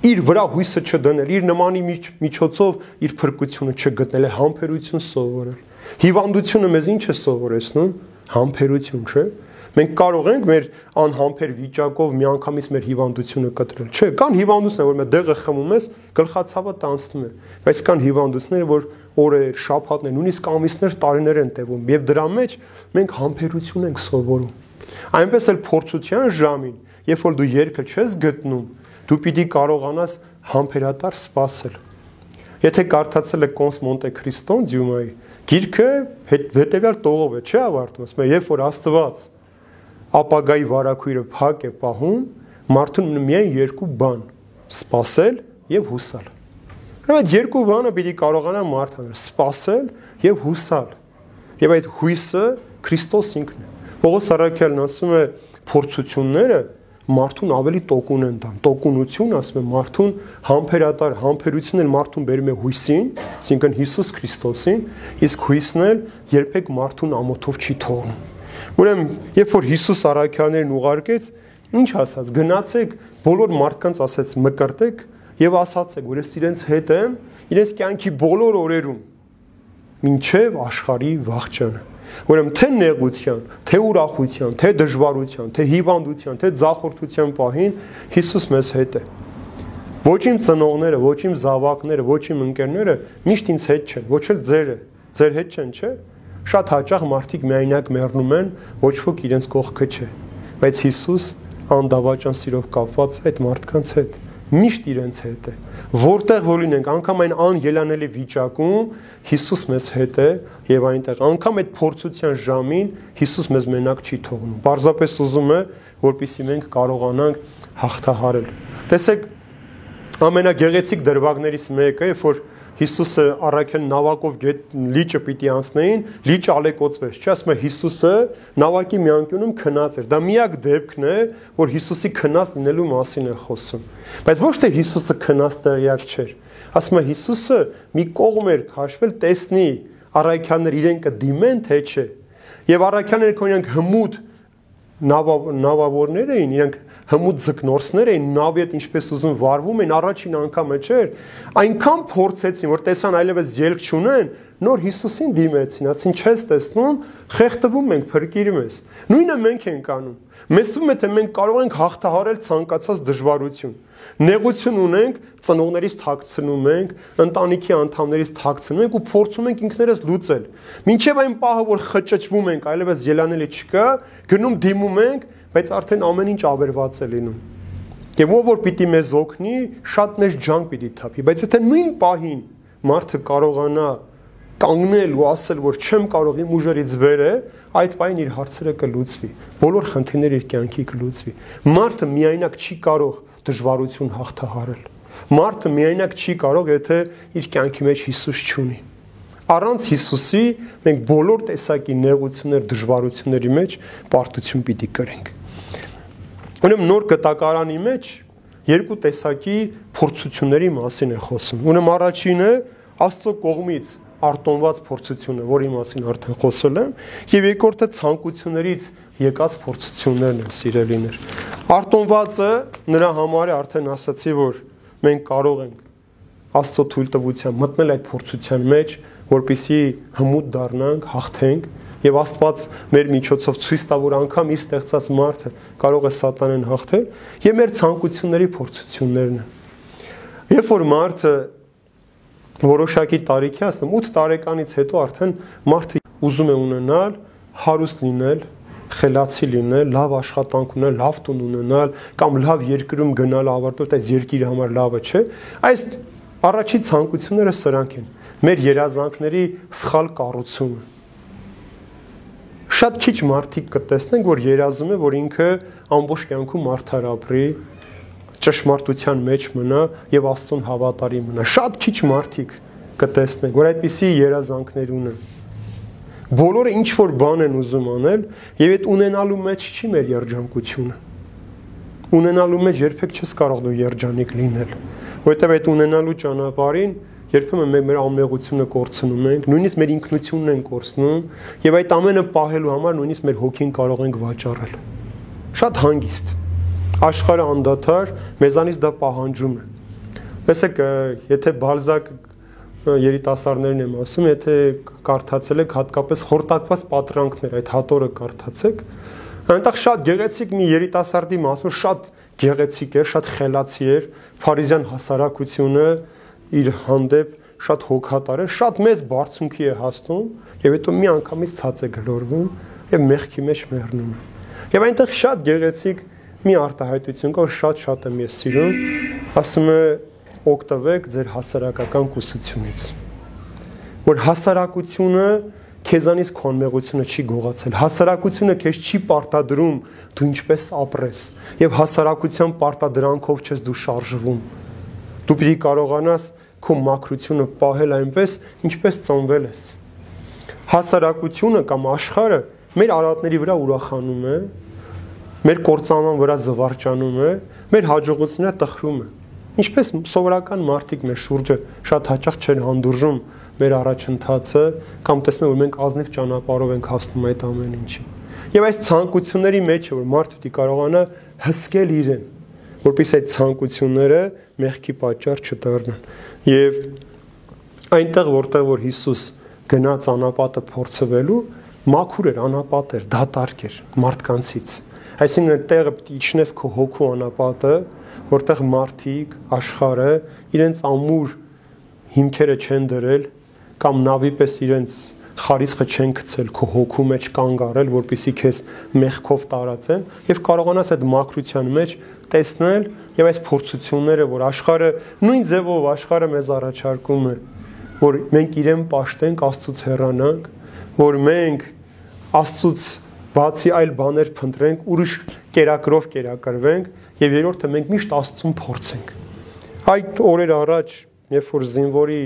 իր վրա հույսը չդնել, իր նմանի միջ, միջոցով իր փրկությունը չգտնել, համբերություն սովորել։ Հիվանդությունը մեզ ինչ է սովորեցնում։ Համբերություն, չէ՞ Մենք կարող ենք մեր անհամբեր վիճակով միանգամից մեր հիվանդությունը կտրել։ Չէ, կան հիվանդություններ, որ մեր դեղը խմում ես, գլխացավը տանցնում է, բայց կան հիվանդություններ, որ օրեր, շաբաթներ, նույնիսկ ամիսներ, տարիներ են տևում, եւ դրա մեջ մենք համբերություն ենք սովորում։ Այնպես էլ փորձության ժամին, երբ որ դու երկը չես գտնում, դու պիտի կարողանաս համբերատար սпасել։ Եթե կարդացել եք Կոնս Մոնտե Քրիստոն Դյումայի, գիրքը հետեւյալ տողով է, չէ՞ ավարտվում, ասում է, երբ որ Աստված ապագայի վարակույրը փակ է պահում, մարդուն մնում միայն երկու բան՝ սпасել եւ հուսալ։ Այդ երկու բանը պիտի կարողանա մարդը սпасել եւ հուսալ։ Եվ այդ հույսը Քրիստոս ինքն է։ Պողոս Արաքյալն ասում է փորձությունները մարդուն ավելի տոկուն են տան։ Տոկունություն ասում է մարդուն համբերատար, համբերությունն էլ մարդուն բերում է հույսին, այսինքն Հիսուս Քրիստոսին, իսկ հույսն էլ երբեք մարդուն ամոթով չի թողնում։ Ուրեմն, երբ որ Հիսուս առաքյաներն ուղարկեց, ինչ ասաց, գնացեք բոլոր մարդկանց ասեց մկրտեք եւ ասացեք, որ ես իրենց հետ եմ, իրենց կյանքի բոլոր օրերում մինչև աշխարհի վաղճանը։ Ուրեմն թե նեղության, թե ուրախության, թե դժվարության, թե հիվանդության, թե ձախորդության պահին Հիսուս մեզ հետ է։ Ոչ իմ ծնողները, ոչ իմ զավակները, ոչ իմ ընկերները միշտ ինձ հետ չեն, ոչ էլ ձերը։ Ձեր հետ չեն, չէ՞։ Շատ հաճախ մարդիկ միայնակ մեռնում են, ոչ ոք իրենց կողքը չէ։ Բայց Հիսուս անդավաճան սիրով կապված այդ մարդկանց հետ միշտ իրենց հետ է։ Որտեղ որ լինենք, անգամ այն անելանելի վիճակում Հիսուս մեզ հետ է եւ այնտեղ անգամ այդ փորձության ժամին Հիսուս մեզ մենակ չի թողնում։ Պարզապես ուզում է, որpիսի մենք կարողանանք հաղթահարել։ Տեսեք, ամենագեղեցիկ դրվագներից մեկը, երբ որ Հիսուսը առաքել նավակով գետ լիճը պիտի անցնեին, լիճը ալեկոծվեց։ Չի ասում է Հիսուսը նավակի մի անկյունում քնած էր։ Դա միակ դեպքն է, որ Հիսուսի քնած լինելու մասին է խոսում։ Բայց ոչ թե Հիսուսը քնած տեղյակ չէր։ Ասում է Հիսուսը մի կողմ էր քաշվել, տեսնի առաքյաններ իրեն կդիմեն թե չէ։ Եվ առաքյանները կոնյանք հմուտ նավավորներ էին, իրենք հմուտ ձկնորսներ էին, նավի հետ ինչպես ուզում վարվում էին, առաջին անգամը չէր, այնքան փորձեցին, որ տեսան այլևս ելք չունեն, նոր Հիսուսին դիմեցին, ասին չես տեսնում, խեղդվում ենք, փրկիր մեզ։ Նույնը մենք ենք անում։ Մեզ թվում է թե մենք կարող ենք հաղթահարել ցանկացած դժվարություն։ Նեղություն ունենք, ծնողներից թաքցնում ենք, ընտանիքի անդամներից թաքցնում ենք ու փորձում ենք ինքներս լուծել։ Մինչև այն պահը, որ խճճվում ենք, այլևս ելանելի չկա, գնում դիմում ենք, բայց արդեն ամեն ինչ ավերված է լինում։ Եվ ով որ պիտի մեզ օգնի, շատ մեծ ջանք պիտի թափի, բայց եթե նույն պահին մարդը կարողանա կանգնել ու ասել, որ չեմ կարող իմ ուժերից վեր է, այդ պայն իր հարցերը կլուծվի։ Բոլոր խնդիրները իր կյանքի կլուծվի։ Մարդը միայնակ չի կարող դժվարություն հաղթահարել։ Մարդը միայնակ չի կարող, եթե իր կյանքի մեջ Հիսուս չունի։ Առանց Հիսուսի մենք բոլոր տեսակի նեղություններ, դժվարությունների մեջ պարտություն պիտի կրենք։ Ուրեմն նոր գտակարանի մեջ երկու տեսակի փորձությունների մասին է խոսում։ Ուրեմն առաջինը Աստծո կողմից արտոնված փորձությունը, որի մասին արդեն խոսել եմ, եւ երկրորդը ցանկություններից եկած փորձություններն են, սիրելիներ։ Արտոնվածը նրա համար է արդեն ասացի, որ մենք կարող ենք Աստծո թույլտվությամբ մտնել այդ փորձության մեջ, որpիսի հմուտ դառնանք, հաղթենք եւ Աստված մեր միջոցով ցույց տա, որ անգամ իր ստեղծած մարդը կարող է սատանեն հաղթել եւ մեր ցանկությունների փորձություններն են։ Երբ որ մարդը որոշակի տարիքի ասեմ 8 տարեկանից հետո արդեն մարդը ուզում է ունենալ հարուստ լինել, խելացի լինել, լավ աշխատանք ունենալ, լավ տուն ունենալ կամ լավ երկրում գնալ ավարտել, այս երկիրը համար լավը չէ։ Այս առաջի ցանկությունները սրանք են։ Մեր երազանքների սխալ կառուցումը։ Շատ քիչ մարդիկ կտեսնենք, որ երազում է, որ ինքը ամբողջ կյանքում մարդար ապրի, ճշմարտության մեջ մնա եւ Աստծուն հավատարիմ մնա։ Շատ քիչ մարդիկ կտեսնենք, որ այդպիսի երազանքներ ունեն։ Բոլորը ինչ որ բան են ուզում անել եւ այդ ունենալու մեջ չի մեր երջանկությունը։ Ունենալու մեջ երբեք չես կարող դու երջանիկ լինել, որովհետեւ այդ ունենալու ճանապարհին երբեմն մեր մեր ամեղությունը կորցնում ենք, նույնիսկ մեր ինքնությունն են կորցնում եւ այդ ամենը պահելու համար նույնիսկ մեր հոգին կարող ենք վաճառել։ Շատ հանգիստ աշխարհը անդադար մեզանից դա պահանջում է։ Տեսեք, եթե Բալզակ երիտասարդներն եմ ասում, եթե կարդացել եք հատկապես խորտակված պատրանքներ, այդ հատորը կարդացեք, այնտեղ շատ գեղեցիկ մի երիտասարդի մասը շատ գեղեցիկ էր, շատ խելացի էր, փարիզյան հասարակությունը իր հանդեպ շատ հոգատար է, շատ մեծ բարձունքի է հասնում եւ հետո մի անգամից ցած է գլորվում եւ մեղքի մեջ մեռնում Եվ այնտեղ շատ գեղեցիկ մի արտահայտություն կա, որ շատ-շատ եմ ես սիրում, ասում է օգտվեք ձեր հասարակական կուսությունից։ Որ հասարակությունը քեզանից քո անմեղությունը չի գողացել։ Հասարակությունը քեզ չի պարտադրում դու ինչպես ապրես, եւ հասարակության պարտադրանքով չես դու շարժվում։ Դու պիտի կարողանաս քո մակրությունը պահել այնպես, ինչպես ծնվել ես։ Հասարակությունը կամ աշխարհը մեր արատների վրա ուրախանում է, մեր կործանման վրա զվարճանում է, մեր հաջողությունները տխրում է։ Ինչպես սովորական մարդիկ մեր շուրջը շատ հաճախ չեն հանդուրժում մեր առաջընթացը կամ տեսնում որ մենք ազնիվ ճանապարհով ենք հասնում այդ ամեն ինչի։ Եվ այս ցանկությունների մեջ որ մարդը դի կարողանա հսկել իրեն, որpիսի այդ ցանկությունները մեղքի պատճառ չդառնան։ Եւ այնտեղ որտեղ որ Հիսուս գնաց անապատը փորձվելու, մաքուր էր, անապատ էր, դատարկ էր մարդկանցից Այսինքն այդ տեղը պիտի իջնես քո հոգու անապատը, որտեղ մարդիկ, աշխարհը իրենց ամուր հիմքերը չեն դրել կամ նավի պես իրենց խարիսխը չեն գցել քո հոգու մեջ կանգ առել, որpիսի քեզ մեղքով տարածեն եւ կարողանաս այդ մակրության մեջ տեսնել եւ այս փորձությունները, որ աշխարհը նույն ձևով աշխարհը մեզ առաջարկում է, որ մենք իրեն պաշտենք, Աստծուց հեռանանք, որ մենք Աստծուց բացի այլ բաներ փնտրենք, ուրիշ կերակրով կերակրվենք եւ երրորդը մենք միշտ Աստծուն փորձենք։ Այդ օրեր առաջ, երբ որ զինվորի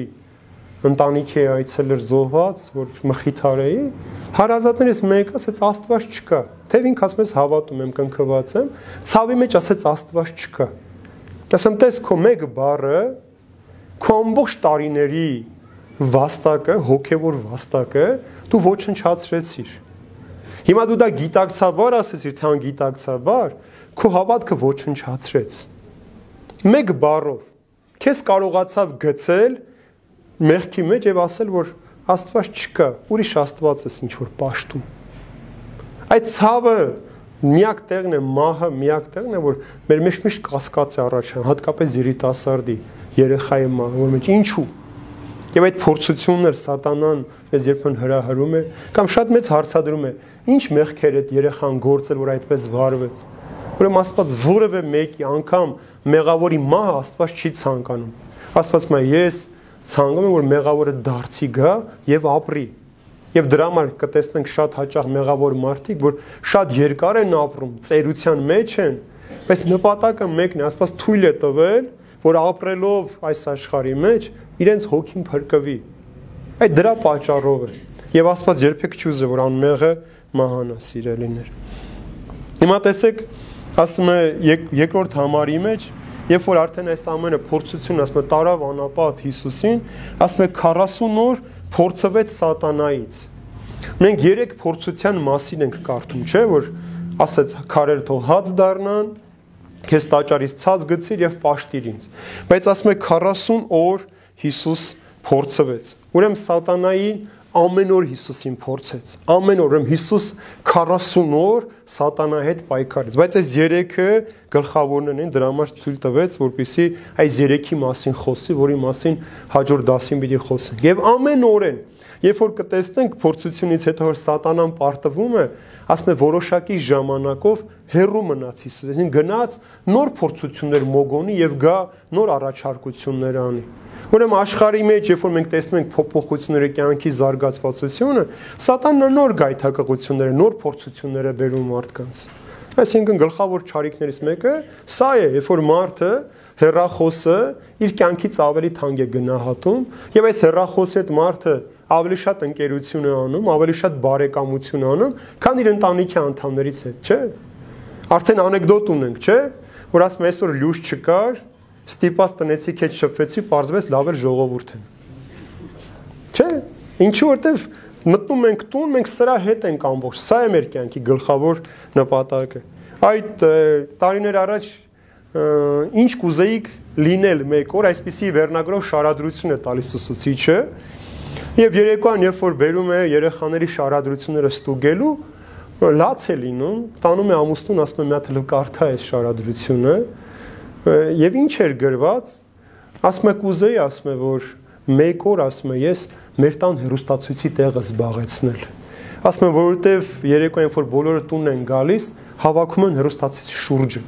ընտանիքի է այցելեր զոհված, որ մխիթար էի, հարազատներից մեկը ասեց Աստված չկա։ Թեև ինք ասում ես հավատում եմ, կնքված եմ, ցավի մեջ ասեց Աստված չկա։ Ասեմ, տես քո մեկ բառը քո ամբողջ տարիների վաստակը, հոգևոր վաստակը դու ոչնչացրեցիր Հիմա դու դա գիտակցաբար ասեցիր, թե անգիտակցաբար, քո հավատքը ոչնչացրեց։ Մեկ բառով քեզ կարողացավ գցել մեղքի մեջ եւ ասել, որ Աստված չկա, ուրիշ Աստված էս ինչ որ պաշտում։ Այդ ցավը միակ տեղն է մահը, միակ տեղն է, որ մեր մեջ միշտ կասկած է առաջան, հատկապես երիտասարդի, երեխայի մահը, որ մեջ ինչու։ Եվ այդ փորձություններ սատանան մեզ երբեն հրահրում է կամ շատ մեծ հարցադրում է Ինչ մեղքեր այդ երեխան գործել, որ այդպես վարվեց։ Ուրեմն Աստված որևէ մեկի անգամ մեղավորի մահ Աստված չի ցանկանում։ Աստված մա ես ցանկում եմ որ մեղավորը դարձի գա եւ ապրի։ Եվ դրա համար կտեսնենք շատ հաճախ մեղավոր մարդիկ, որ շատ երկար են ապրում, ծերության մեջ են, բայց նպատակը մեկն է, Աստված թույլ է տվել, որ ապրելով այս աշխարհի մեջ իրենց հոգին փրկվի։ Այդ դրա պատճառով է։ Եվ Աստված երբեք չուզե որ անմեղը մահանա, սիրելիներ։ Հիմա տեսեք, ասում է երկրորդ համարի մեջ, երբ որ արդեն այս ամենը փորձություն, ասում է տարավ անապատ Հիսուսին, ասում է 40 օր փորձվեց սատանայից։ Մենք երեք փորձության մասին ենք կարդում, չէ՞, որ ասեց քարեր թող հաց դառնան, քեզ տաճարից ցած գցիր եւ պաշտիր ինձ։ Բայց ասում է 40 օր Հիսուս փորձվեց։ Ուրեմն սատանայի ամեն օր Հիսուսին փորձեց։ Ամեն օր ուրեմն Հիսուս 40 օր սատանա հետ պայքարեց, բայց այս երեքը գլխավորներն են դրա համար թույլ տվեց, որպիսի այս երեքի մասին խոսի, որի մասին հաջորդ դասին պիտի խոսենք։ Եվ ամեն օրեն, երբ որ կտեսնենք փորձությունից հետո որ սատանան պարտվում է, ասում է որոշակի ժամանակով հերրու մնաց Հիսուս, այսինքն գնաց նոր փորձություններ մոգոնի եւ գա նոր առաջարկություններ անի։ Ուրեմն աշխարհի մեջ, երբ որ մենք տեսնում ենք փոփոխությունները կյանքի զարգացվածությունը, սատանն նոր գայթակղությունները, նոր փորձությունները բերում մարդկանց։ Այսինքն գլխավոր ճարիքներից մեկը սա է, երբ որ մարդը հերախոսը իր կյանքից ավելի թանկ է գնահատում եւ այս հերախոսի հետ մարդը ավելի շատ ընկերություն է անում, ավելի շատ բարեկամություն անում, քան իր ընտանիքի անդամներից հետ, չէ՞։ Արդեն անեկդոտ ունենք, չէ՞, որ ասում այսօր լույս չկար, ստիպած տնեցիք հետ շփվեցի, parzվեց լավ էր ժողովուրդ են։ Չէ, ինչու որտեվ մտնում ենք տուն, մենք սրա հետ ենք ամբողջ։ Սա է մեր կյանքի գլխավոր նպատակը։ Այդ տարիներ առաջ ինչ կուզեիք լինել մեկ օր, այսպիսի վերնագրով շարադրություն է տալիս ուսուցիչը։ Եվ երեկոյան, երբ որ բերում է երեխաների շարադրությունները ստուգելու, լաց է լինում, տանում է ամուսնուն, ասում է մի հատ լկարթա այս շարադրությունը, Եվ ինչ էր գրված, ասում է կուզեի, ասում է որ մեկ օր ասում է ես մեր տան հերոստացույցի տեղը զբաղեցնել։ Ասում է որովհետև երեկոյան որ բոլորը տունն են գալիս, հավաքում են հերոստացույցի շուրջը։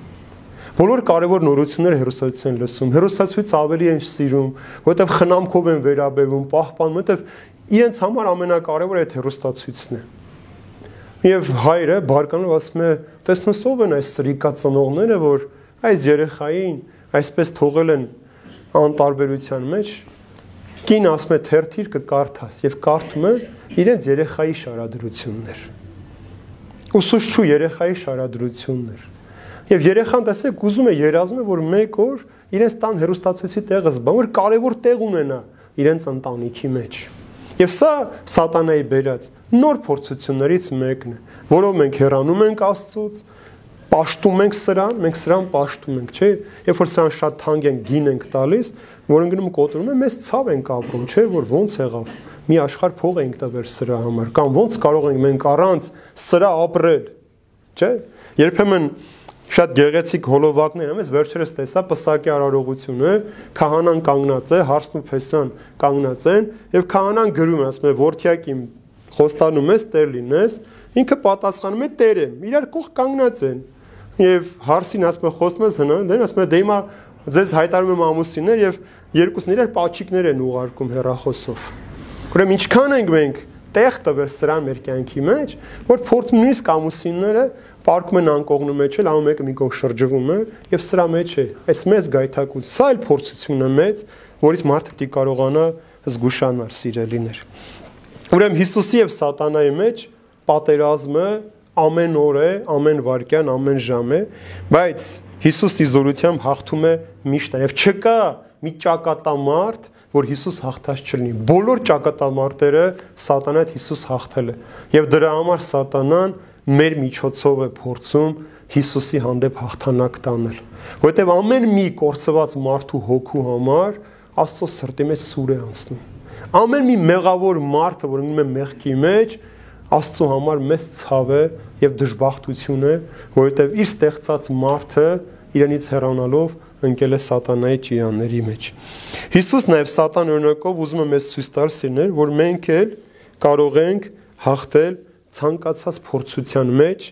Բոլոր կարևոր նորությունները հերոստացույց են լսում։ Հերոստացույց ավելի են սիրում, որովհետև խնամքով են վերաբերվում, պահպանում, որովհետև իրենց համար ամենակարևորը այդ հերոստացույցն է։ Եվ հայրը բարկանով ասում է, տեսնես ով են այս սրիկա ծնողները, որ այս երեխային այսպես թողել են անտարբերության մեջ կին ասում է թերթիր կկարդաս եւ կարդում է իրենց երեխայի շարադրություններ ուսուցչու երեխայի շարադրություններ եւ երեխան տեսեք ուզում է երազում է որ մեկ օր իրենց տան հերոստացույցի տեղը զբաղ որ կարևոր տեղ ունենա իրենց ընտանիքի մեջ եւ սա սատանայի բերած նոր փորձություններից մեկն է որով մենք հեռանում ենք աստծուց պաշտում ենք սրան, մենք սրան պաշտում ենք, չէ՞։ Երբ որ սրան շատ թանկ են գին ենք տալիս, որ ընկնում կոտրում է, մեզ ցավ ենք ապրում, չէ՞, որ ոնց եղավ։ Մի աշխարհ փող ենք տվել սրա համար, կամ ոնց կարող ենք մենք առանց սրա ապրել, չէ՞։ Երբեմն շատ գեղեցիկ հոլովակներ եմ, ես վերջերս տեսա պսակի արարողությունը, քահանան կանգնած է, հարսն ու փեսան կանգնած են, եւ քահանան գրում է, ասում է, «Որդյակ իմ խոստանում ես, Տեր լինես», ինքը պատասխանում է, «Տեր եմ»։ Իրար կողք կանգնած են եւ հարսին ասում է խոսում ես հնա, դեն ասում է դե հիմա ձեզ հայտարարում եմ ամուսիններ եւ երկուսն իրար պաչիկներ են ուղարկում հերախոսով։ Ուրեմն ինչքան ենք մենք տեղ տվել սրան մեր կյանքի մեջ, որ փորձում նույնիսկ ամուսինները պարկում են անկողնու մեջ էլ ամեն մեկը մի կողմ շրջվում է եւ սրա մեջ է այս մեծ գայթակություն։ Սա էլ փորձություն է մեծ, որից մարդը պիտի կարողանա զգուշանալ սիրելիներ։ Ուրեմն Հիսուսի եւ սատանայի մեջ պատերազմը ամեն օր է, ամեն վարքյան, ամեն ժամ է, բայց Հիսուս իզորությամբ հաղթում է միշտ եւ չկա մի ճակատամարտ, որ Հիսուս հաղթած չլինի։ Բոլոր ճակատամարտերը սատանա հետ Հիսուս հաղթել է։ Եվ դրա համար սատանան մեր միջոցով է փորձում Հիսուսի հանդեպ հաղթանակ տանել։ Որտեւ ամեն մի կորցված մարդու հոգու համար Աստծո սրտի մեջ սուր է անցնում։ Ամեն մի մեղավոր մարդը, որ ունի մեղքի մեջ, Աստծո համար մեծ ցավ է եւ դժբախտություն է, որովհետեւ իր ստեղծած մարդը իրենից հեռանալով ընկել է սատանայի ճիրանների մեջ։ Հիսուս նաև սատան օրինակով ուզում է մեզ ցույց տալ սիրներ, որ մենք էլ կարող ենք հաղթել ցանկացած փորձության մեջ,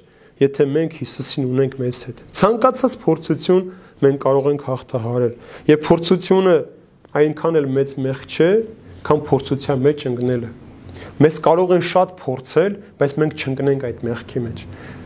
եթե մենք Հիսուսին ունենք մեզ հետ։ Ցանկացած փորձություն մենք կարող ենք հաղթահարել։ Եվ փորձությունը այնքան էլ մեծ մեղ չէ, քան փորձության մեջ ընկնելը։ Մեզ կարող են շատ փորձել, բայց մենք չընկնենք այդ մեղքի մեջ։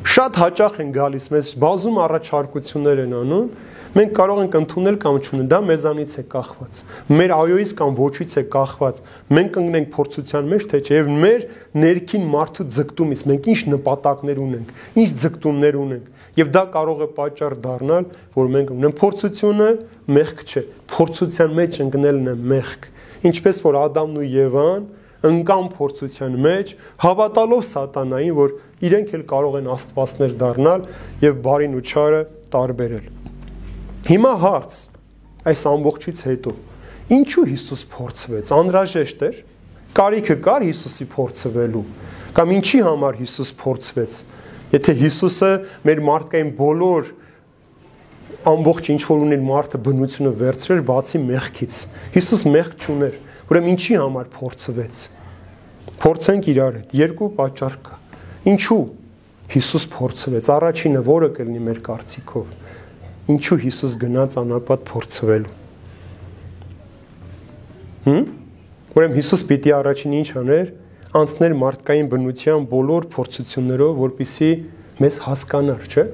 Շատ հաճախ են գալիս մեզ բազում առաջարկություններ են անում, Մենք կարող ենք ընդունել կամ չունել, դա մեզանից է կախված։ Մեր այոից կամ ոչից է կախված։ Մենք կընկնենք փորձության մեջ, թե չէ, եւ մեր ներքին մարդու ձգտումից մենք ինչ նպատակներ ունենք, ինչ ձգտումներ ունենք։ Եվ դա կարող է պատճառ դառնալ, որ մենք ունենք փորձությունը մեղք չէ։ Փորձության մեջ ընկնելն է մեղք։ Ինչպես որ Ադամն ու Եվան ընկան փորձության մեջ, հավատալով սատանային, որ իրենք էլ կարող են աստվածներ դառնալ եւ բարին ու չարը տարբերել։ Հիմա հարց այս ամբողջից հետո. Ինչու Հիսուս փորձվեց? Անհրաժեշտ էր կարիքը կար Հիսուսի փորձվելու կամ ինչի համար Հիսուս փորձվեց? Եթե Հիսուսը մեր մարդկային բոլոր ամբողջ ինչ որ ուներ մարդը բնությունը վերցրեր բացի մեղքից Հիսուս մեղք չուներ ուրեմն ինչի համար փորձվեց փորձենք իրար հետ երկու պատճառ կա ինչու Հիսուս փորձվեց առաջինը որը կլինի մեր կարծիքով ինչու Հիսուս գնաց անապատ փորձվելու։ Հմ? Ուրեմն Հիսուս պիտի առաջին ինչ աներ, անցներ մարդկային բնության բոլոր փորձություններով, որpիսի մեզ հասկանար, չէ՞։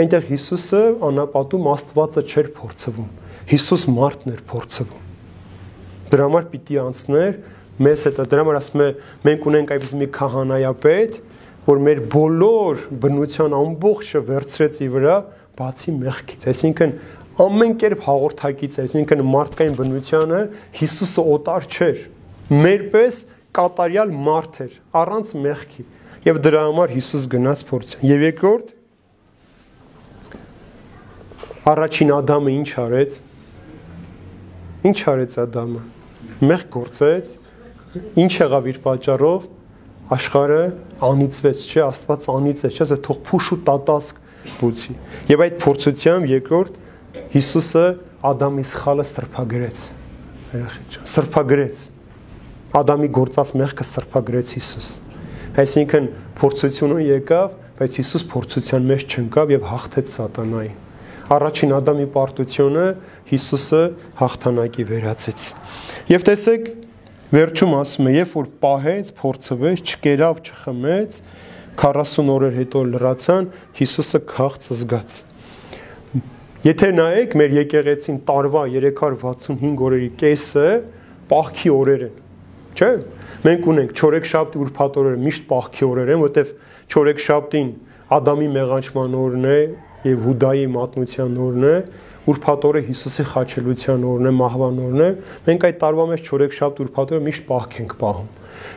Այնտեղ Հիսուսը անապատում Աստվածը չէր փորձվում։ Հիսուս մարդն էր փորձվում։ Դրա համար պիտի անցներ մեզ հետ, դրա համար ասում է մենք ունենք այնպես մի քահանայապետ, որ մեր բոլոր բնության ամբողջը վերցրեց ի վրա բացի մեղքից, այսինքն ամեն կերպ հաղորդակից, այսինքն մարդկային բնությանը Հիսուսը օտար չէր։ Մերպես կատարյալ մարդ էր, առանց մեղքի։ Եվ դրա համար Հիսուս գնաց փորձ։ Եվ երկրորդ առաջին Ադամը ինչ արեց։ Ինչ արեց Ադամը։ Մեղք գործեց։ Ինչ եղավ իր պատճառով աշխարհը անիծվեց, չէ, Աստված անիծեց, չէ, թող փուշ ու տատասկ բուծի։ Եվ այդ փորձությամբ երկրորդ Հիսուսը Ադամի սխալը սրբագրեց։ Երախի սրբագրեց։ Ադամի գործած մեղքը սրբագրեց Հիսուս։ Այսինքն փորձությունը եկավ, բայց Հիսուս փորձության մեջ չընկավ եւ հաղթեց սատանային։ Առաջին Ադամի պարտությունը Հիսուսը հաղթանակի վերացեց։ Եվ տեսեք, վերջում ասում է, երբ որ պահեց, փորձվեց, չկերավ, չխմեց, 40 օրեր հետո լրացան, Հիսուսը քաղց զգաց։ Եթե նայեք մեր եկեղեցին տարվա 365 օրերի կեսը պահքի օրեր են։ Չէ՞։ Մենք ունենք չորեքշաբթի ուրբաթ օրերը միշտ պահքի օրեր են, որտեվ չորեքշաբթին Ադամի մեղանչման օրն է եւ Հուդայի մատնության օրն է, ուրբաթ օրը Հիսուսի խաչելության օրն է, մահվան օրն է։ Մենք այդ տարվա մեջ չորեքշաբթի ուրբաթ օրը միշտ պահք ենք պահում։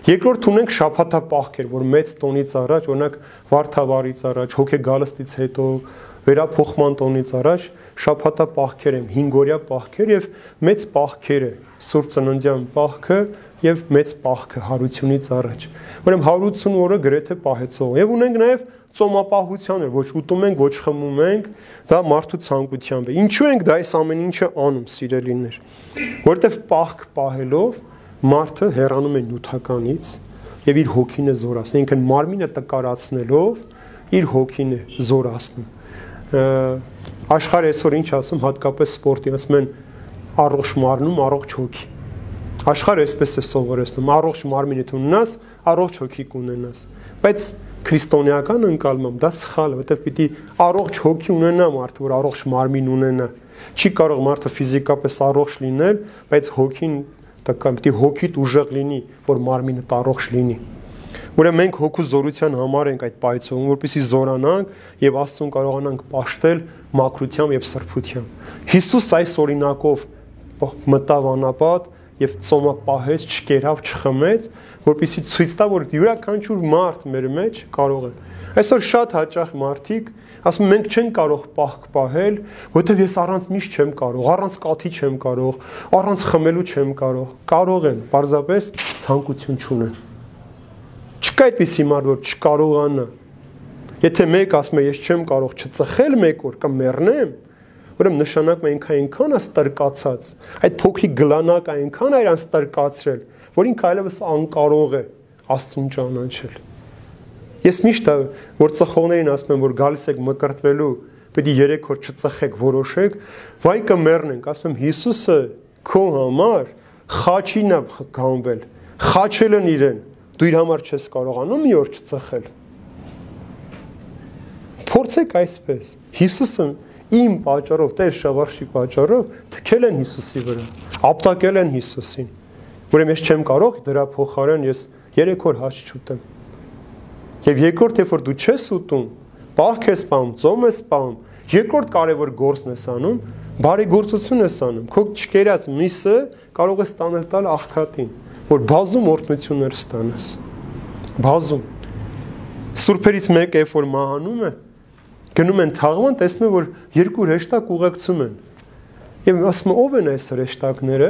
Երկրորդ ունենք շփաթապահքեր, որ մեծ տոնից առաջ, օրինակ Վարդավարից առաջ, հոգեգալստից հետո, վերափոխման տոնից առաջ շփաթապահքեր են, 5-օրյա պահքեր եւ մեծ պահքերը, Սուրբ Ծննդյան պահքը եւ մեծ պահքը հարությունից առաջ։ Ուրեմն 180 օրը գրեթե պահեցող։ Եվ ունենք նաեւ ծոմապահության էր, ոչ ուտում ենք, ոչ խմում ենք, դա մարդու ցանկությամբ է։ Ինչու ենք դա այս ամեն ինչը անում, սիրելիներ։ Որտեվ պահք պահելով մարդը հեռանում է նյութականից եւ իր հոգին է զորացնում, ինքն մարմինը տկարացնելով իր հոգին է զորացնում։ Աշխարհը այսօր ինչ ասում, հատկապես սպորտի, ասում են առողջ մարմնում, առողջ հոգի։ Աշխարհը այսպես է սովորեցնում, առողջ մարմին եթե ունենաս, առողջ հոգի կունենաս։ Բայց քրիստոնեական ընկալմամբ դա սխալ է, որովհետև պիտի առողջ հոգի ունենա մարդը, որ առողջ մարմին ունենա։ Չի կարող մարդը ֆիզիկապես առողջ լինել, բայց հոգին տկա պիտի հոգիդ ուժեղ լինի, որ մարմինը տարողջ լինի։ Ուրեմն մենք հոգու զորության համար ենք այդ պայծովում, որպեսզի զորանանք եւ Աստծուն կարողանանք ապաշտել մակրությամբ եւ սրբությամբ։ Հիսուս այս օրինակով մտավ անապատ եւ ծոմը պահեց, չկերավ, չխմեց, որպեսզի ցույց տա, որ յուրաքանչյուր մարդ մեր մեջ կարող է։ Այսօր շատ հաճախ մարդիկ ասում մենք չենք կարող պահք պահել, որովհետև ես առանց միշտ չեմ կարող, առանց կաթի չեմ կարող, առանց խմելու չեմ կարող։ Կարող են, պարզապես ցանկություն չունեն։ Չկա այդպիսի մարդ, որ չկարողանա։ Եթե մեկ ասում է ես չեմ կարող չծխել մեկ օր կամ մեռնեմ, ուրեմն նշանակում է ինքն այնքան է ստրկացած, այդ փոքրիկ գլանակ այնքան է իրան ստրկացրել, որ ինքը այլևս անկարող է Աստծուն ճանաչել։ Ես միշտ որ ծխողներին ասում եմ, որ գալիս եք մկրտվելու, պետք է 3 օր չծխեք, որոշեք, վայ կմեռնենք, ասում եմ Հիսուսը քո համար խաչին է գանվել, խաչել են իրեն, դու իր համար չես կարողանում մի օր չծխել։ Փորձեք այսպես։ Հիսուսը իմ պատճառով, Տեր շավարշի պատճառով թքել են Հիսուսի վրա, ապտակել են Հիսուսին։ Ուրեմն ես չեմ կարող դրա փոխարեն ես 3 օր հաց չուտեմ։ Եվ երկրորդ երբ որ դու չես ուտում, պահք ես սպանում, ծոմ ես սպանում, երկրորդ կարևոր գործն ես անում, բարի գործություն ես անում։ Քո չկերած միսը կարող է ստանել տալ աղքատին, որ բազում օրհնություններ ստանաս։ Բազում։ Սուրբերից մեկը երբ որ մահանում է, գնում են թաղման, տեսնում որ երկու հեշտակ ուղեկցում են։ Եվ ասում ով են այս հեշտակները,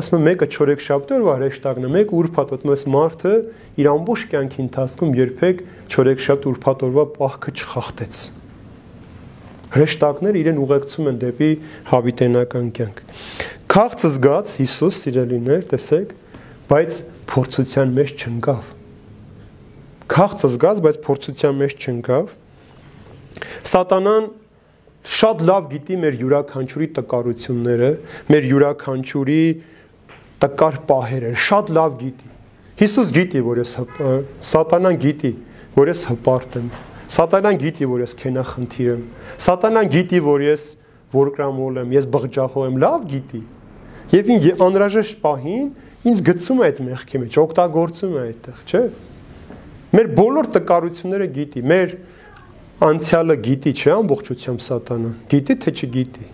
ասում եմ մեկը չորեքշաբթի օրվա հեշտակն է, մեկը ուրբաթ ոտ մեզ մարդը իր ամբողջ կյանքի ընթացքում երբեք չորեքշաբթի ուրբաթ օրվա պահքը չխախտեց։ Հեշտակները իրեն ուղեկցում են դեպի հավիտենական կյանք։ Քաղցը զգաց Հիսուս սիրելիներ, տեսեք, բայց փորձության մեջ չընկավ։ Քաղցը զգաց, բայց փորձության մեջ չընկավ Սատանան շատ լավ գիտի մեր յուրաքանչյուրի տկարությունները, մեր յուրաքանչյուրի տկար պահերը, շատ լավ գիտի։ Հիսուս գիտի, որ ես Սատանան գիտի, որ ես հպարտ եմ։ Սատանան գիտի, որ ես քենախնդիր եմ։ Սատանան գիտի, որ ես որկրամոլ եմ, ես բղջախով եմ, լավ գիտի։ Եվ ին անհրաժեշտ պահին ինձ գցում է այդ մեղքի մեջ, օգտագործում է այդտեղ, չէ՞։ Մեր բոլոր տկարությունները գիտի, մեր անցյալը գիտի, չէ, ամբողջությամբ սատանա։ Գիտի թե չգիտի։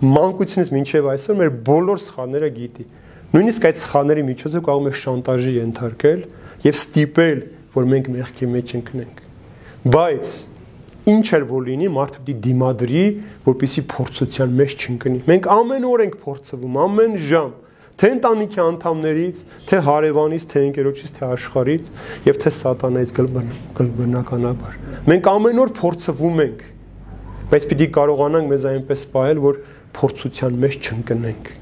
Մանկությունից մինչև այսօր մեր բոլոր սխալները գիտի։ Նույնիսկ այդ սխալների միջոցով կարող է շանտաժի ենթարկել եւ ստիպել, որ մենք մեղքի մեջ ընկնենք։ Բայց ինչ էլ որ լինի, մարդը պիտի դիմադրի, որպիսի փորձության մեջ չընկնի։ Մենք ամեն օր ենք փորձվում, ամեն ժամ թե ընտանիքի անդամներից, թե հարևանից, թե ընկերոջից, թե աշխարից եւ թե սատանայից գլբնականաբար։ Մենք ամեն օր փորձվում ենք, բայց պիտի կարողանանք մեզ այնպես սպայել, որ փորձության մեջ չընկնենք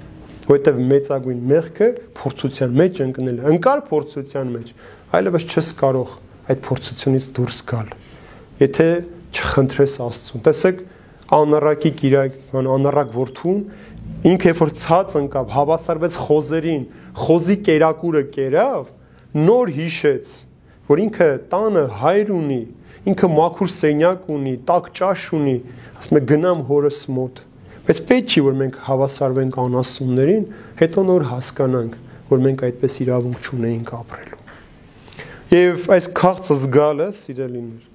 որովհետև մեծագույն մեղքը փորձության մեջ ընկնել Ընկար փորձության մեջ, այլևս չես կարող այդ փորձությունից դուրս գալ։ Եթե չխնդրես Աստծուն։ Տեսեք, անառակի կիրակ, անառակ որդուն ինքը երբ որ ցած ընկավ, հավասարվեց խոզերին, խոզի կերակուրը կերավ, նոր հիշեց, որ ինքը տանը հայր ունի, ինքը մաքուր սենյակ ունի, տաք ճաշ ունի, ասում է գնամ հորս մոտ։ Բայց պետք չի որ մենք հավասարվենք անասուններին, հետո նոր հասկանանք, որ մենք այդպես իրավունք չունեինք ապրելու։ Եվ այս քաղցը զգալը, սիրելիներ,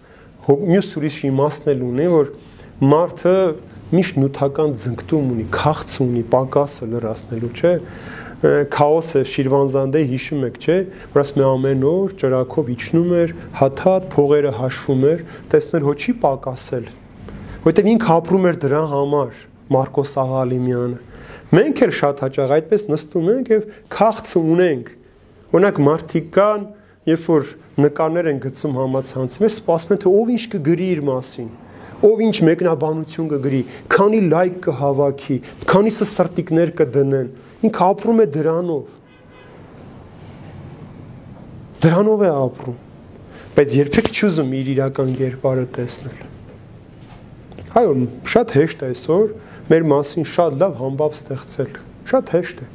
մյուս ուրիշ իմաստն ունի, որ մարդը միշտ նյութական ձգտում ունի, քաղց ունի, պակասը լրացնելու, չէ՞ քաոսը Շիրվանզանդե հիշում եք, չէ՞, որ ասում է ամեն օր ճրակով իջնում էր, հաթաթ փողերը հաշվում էր, տեսնել հո չի պակասել։ Որտեղ ինքը ապրում էր դրա համար, Մարկոս Աղալիմյանը։ Մենք էլ շատ հաճախ այդպես նստում ենք եւ քաղց ունենք։ Օրինակ մարդիկ կան, երբ որ նկարներ են գցում համացանցի մեջ, սպասում են թե ով ինչ կգրի իր մասին ով ինչ մեկնաբանություն կգրի, քանի լայք կհավաքի, քանիսը սրտիկներ կդնեն։ Ինքը ապրում է դրանով։ Դրանով է ապրում։ Բայց երբեք չուզում իր իրական կերպարը տեսնել։ Այո, շատ հեշտ է այսօր մեր մասին շատ լավ համբավ ստեղծել։ Շատ հեշտ է։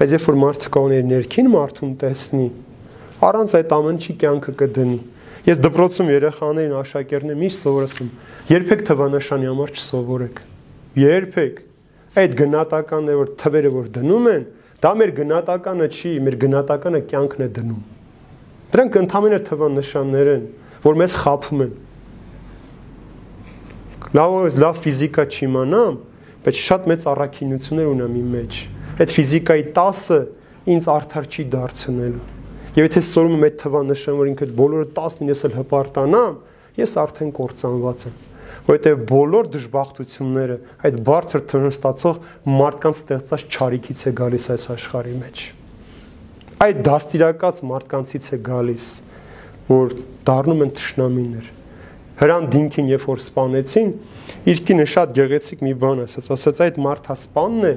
Բայց երբ որ մարդը կողներ ներքին մարդուն տեսնի, առանց այդ ամենի կյանքը կդնի Ես դպրոցում երեխաներին աշակերտներին միշտ սովորեցնում. երբեք թվանշանի համար չսովորեք։ Երբեք։ Այդ գնահատականն է որ թվերը որ դնում են, դա մեր գնահատականը չի, մեր գնահատականը կյանքն է դնում։ Դրանք ընդհանրապես թվանշաններ են, որ մեզ խափում են։ Լավ լավ ֆիզիկա չիմանամ, բայց շատ մեծ առաքինություններ ունեմ իմ մեջ։ Այդ ֆիզիկայի 10-ը ինձ արդար չի դարձնելու Եվ եթե ստորում այդ թվան նշեմ, որ ինքը բոլորը 10-ին ես էլ հպարտանամ, ես արդեն կործանված եմ որովհետև բոլոր դժբախտությունները այդ բարձր թվերն ստացող մարդկանց ստեղծած ճարիքից է գալիս այս աշխարհի մեջ։ Այդ դաստիրակած մարդկանցից է գալիս, որ դառնում են ճշնամիներ։ Հրան դինքին երբ որ սپانեցին, իր կինը շատ գեղեցիկ մի բան ասաց, ասաց այդ մարդա սپانն է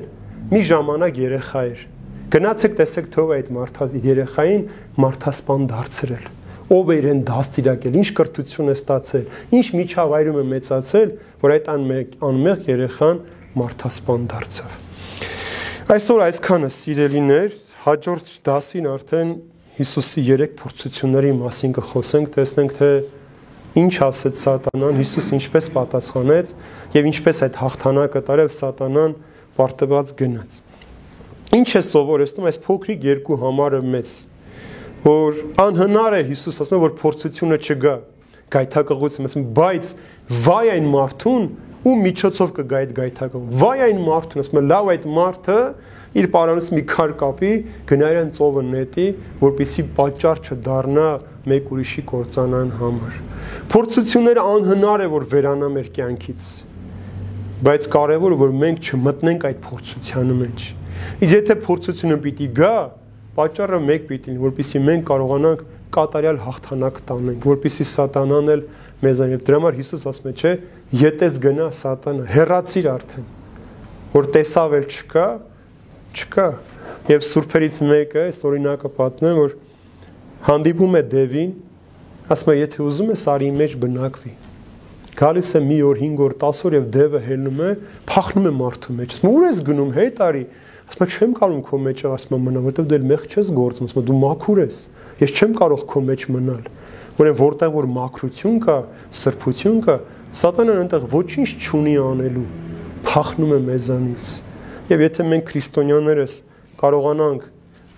մի ժամանակ երեխա էր Գնացեք տեսեք թող այդ մարդա երեխային մարդասպան դարձրել։ Ով է իրեն դաստիարակել, ինչ կրթություն է ստացել, ինչ միջավայրում է մեծացել, որ այդ անմեղ անմեղ երեխան մարդասպան դարձավ։ Այսօր այսքանը սիրելիներ, հաջորդ դասին արդեն Հիսուսի երեք փորձությունների մասին կխոսենք, տեսնենք թե Ինչ ասեց Սատանան, Հիսուս ինչպես պատասխանեց եւ ինչպես այդ հաղթանակը տարավ Սատանան պարտված գնաց։ Ինչ է սովորեցնում այս փոքրիկ երկու համարը մեզ, որ անհնար է Հիսուս ասում է որ փորձությունը չգա, գայթակղություն ասում, բայց վայ այն մարդուն, ու միջոցով կգա այդ գայթակղում։ Վայ այն մարդուն, ասում է, լավ այդ մարդը իր պարանից մի քար կապի, գնայրան ծովը նետի, որպիսի պատճառ չդառնա մեկ ուրիշի կործանան համար։ Փորձությունները անհնար է որ վերանա մեր կյանքից։ Բայց կարևորը որ մենք չմտնենք այդ փորձության մեջ։ Իսկ եթե փորձությունը պիտի գա, պատճառը մեկ պիտի լինի, որpիսի մենք կարողանանք կատարյալ հաղթանակ տանենք, որpիսի սատանան էլ մեզան եւ դրա համար Հիսուս ասում է, չէ, յետես գնա սատանը, հեռացիր արդեն, որ տեսավ էլ չկա, չկա։ Եվ սուրբերից մեկը, այս օրինակը պատմեմ, որ հանդիպում է Դևին, ասում է, եթե ուզում է սարի մեջ բնակվի։ Գալիս է մի օր, 5 օր, 10 օր եւ Դևը հելնում է, փախնում է մարդու մեջ։ Ասում է, ուր ես գնում, հետ արի։ Ասում է, չեմ կարող քո մեջ, ասում է, մնա, որովհետեւ դու մեղ չես գործում, ասում է, դու մաքուր ես։ Ես չեմ կարող քո մեջ մնալ։ Ուրեմն որտեղ որ մաքրություն կա, սրբություն կա, Սատանան այնտեղ ոչինչ չունի անելու, փախնում է մեզանից։ Եվ եթե մենք քրիստոնյաներս կարողանանք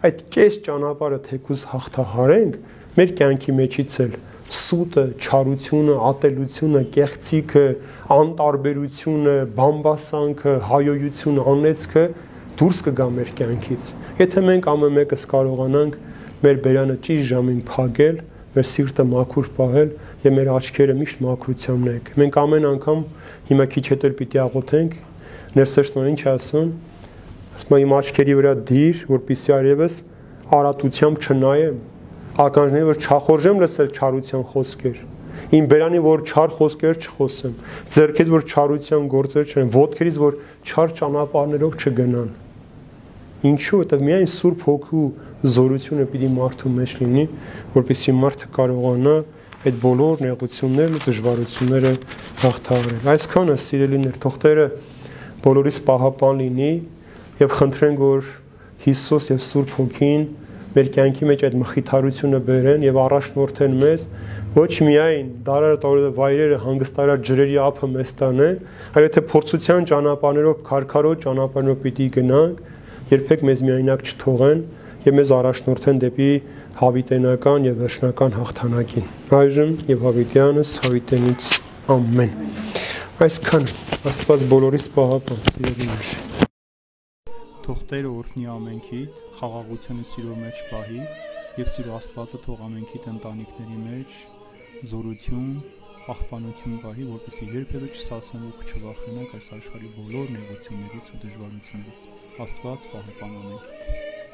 այդ կես ճանապարհը թեկուզ հաղթահարենք, մեր կյանքի մեջից էլ սուտը, չարությունը, ատելությունը, կեղծիքը, անտարբերությունը, բամբասանքը, հայոյությունը, անեծքը դուրս կգա մեր կյանքից։ Եթե մենք ամեն մեկս կարողանանք մեր բերանը ճիշտ ժամին փակել, մեր սիրտը մաքուր պահել, եւ մեր աչքերը միշտ մաքրությամբ նայեք։ Մենք ամեն անգամ հիմա քիչ հետո պիտի աղոթենք, ներսեշտման ինչ ասում, ասում եմ իմ աչքերի վրա դիր, որպիսի արևս արատությամբ չնայեմ, ականջների որ չախորժեմ լսել չարության խոսքեր։ Իմ բերանի որ չար խոսքեր չխոսեմ, ձերքից որ չարության գործեր չեն, ոտքերից որ չար ճանապարհներով չգնան։ Ինչու՞, որտեղ միայն Սուրբ Հոգու զորությունը պիտի մարդու մեջ լինի, որպեսզի մարդը կարողանա այդ բոլոր նեղություններն ու դժվարությունները հաղթահարել։ Այսքանը սիրելիներ, թող Տերը բոլորիս պահապան լինի եւ խնդրենք, որ Հիսուս եւ Սուրբ Հոգին մեր կյանքի մեջ այդ մխիթարությունը բերեն եւ առաջնորդեն մեզ ոչ միայն դարար տարի վայրերը հանգստարար ջրերի ափը մեզ տանեն, այլ եթե փորձության ճանապարհներով, քարքարոտ ճանապարհներով պիտի գնանք, երբեք մեզ միայնակ չթողեն եւ մեզ առաջնորդեն դեպի հավիտենական եւ վերջնական հաղթանակին։ Այժմ եւ հավիտյանս հավիտենից ամեն։ Այսքան Աստված բոլորիս պահապան սիրելիներ։ Թող Տերը օրհնի ամենքի, խաղաղությունը սիրո մեջ պահի եւ սիրո Աստվածը թող ամենքի ընտանիքների մեջ զորություն, աղբանություն պահի, որպեսզի երբևէ չսասեն ու չվախենանք այս աշխարհի բոլոր նեղություններից ու դժվարություններից։ Աստված պահապան ամենքիդ։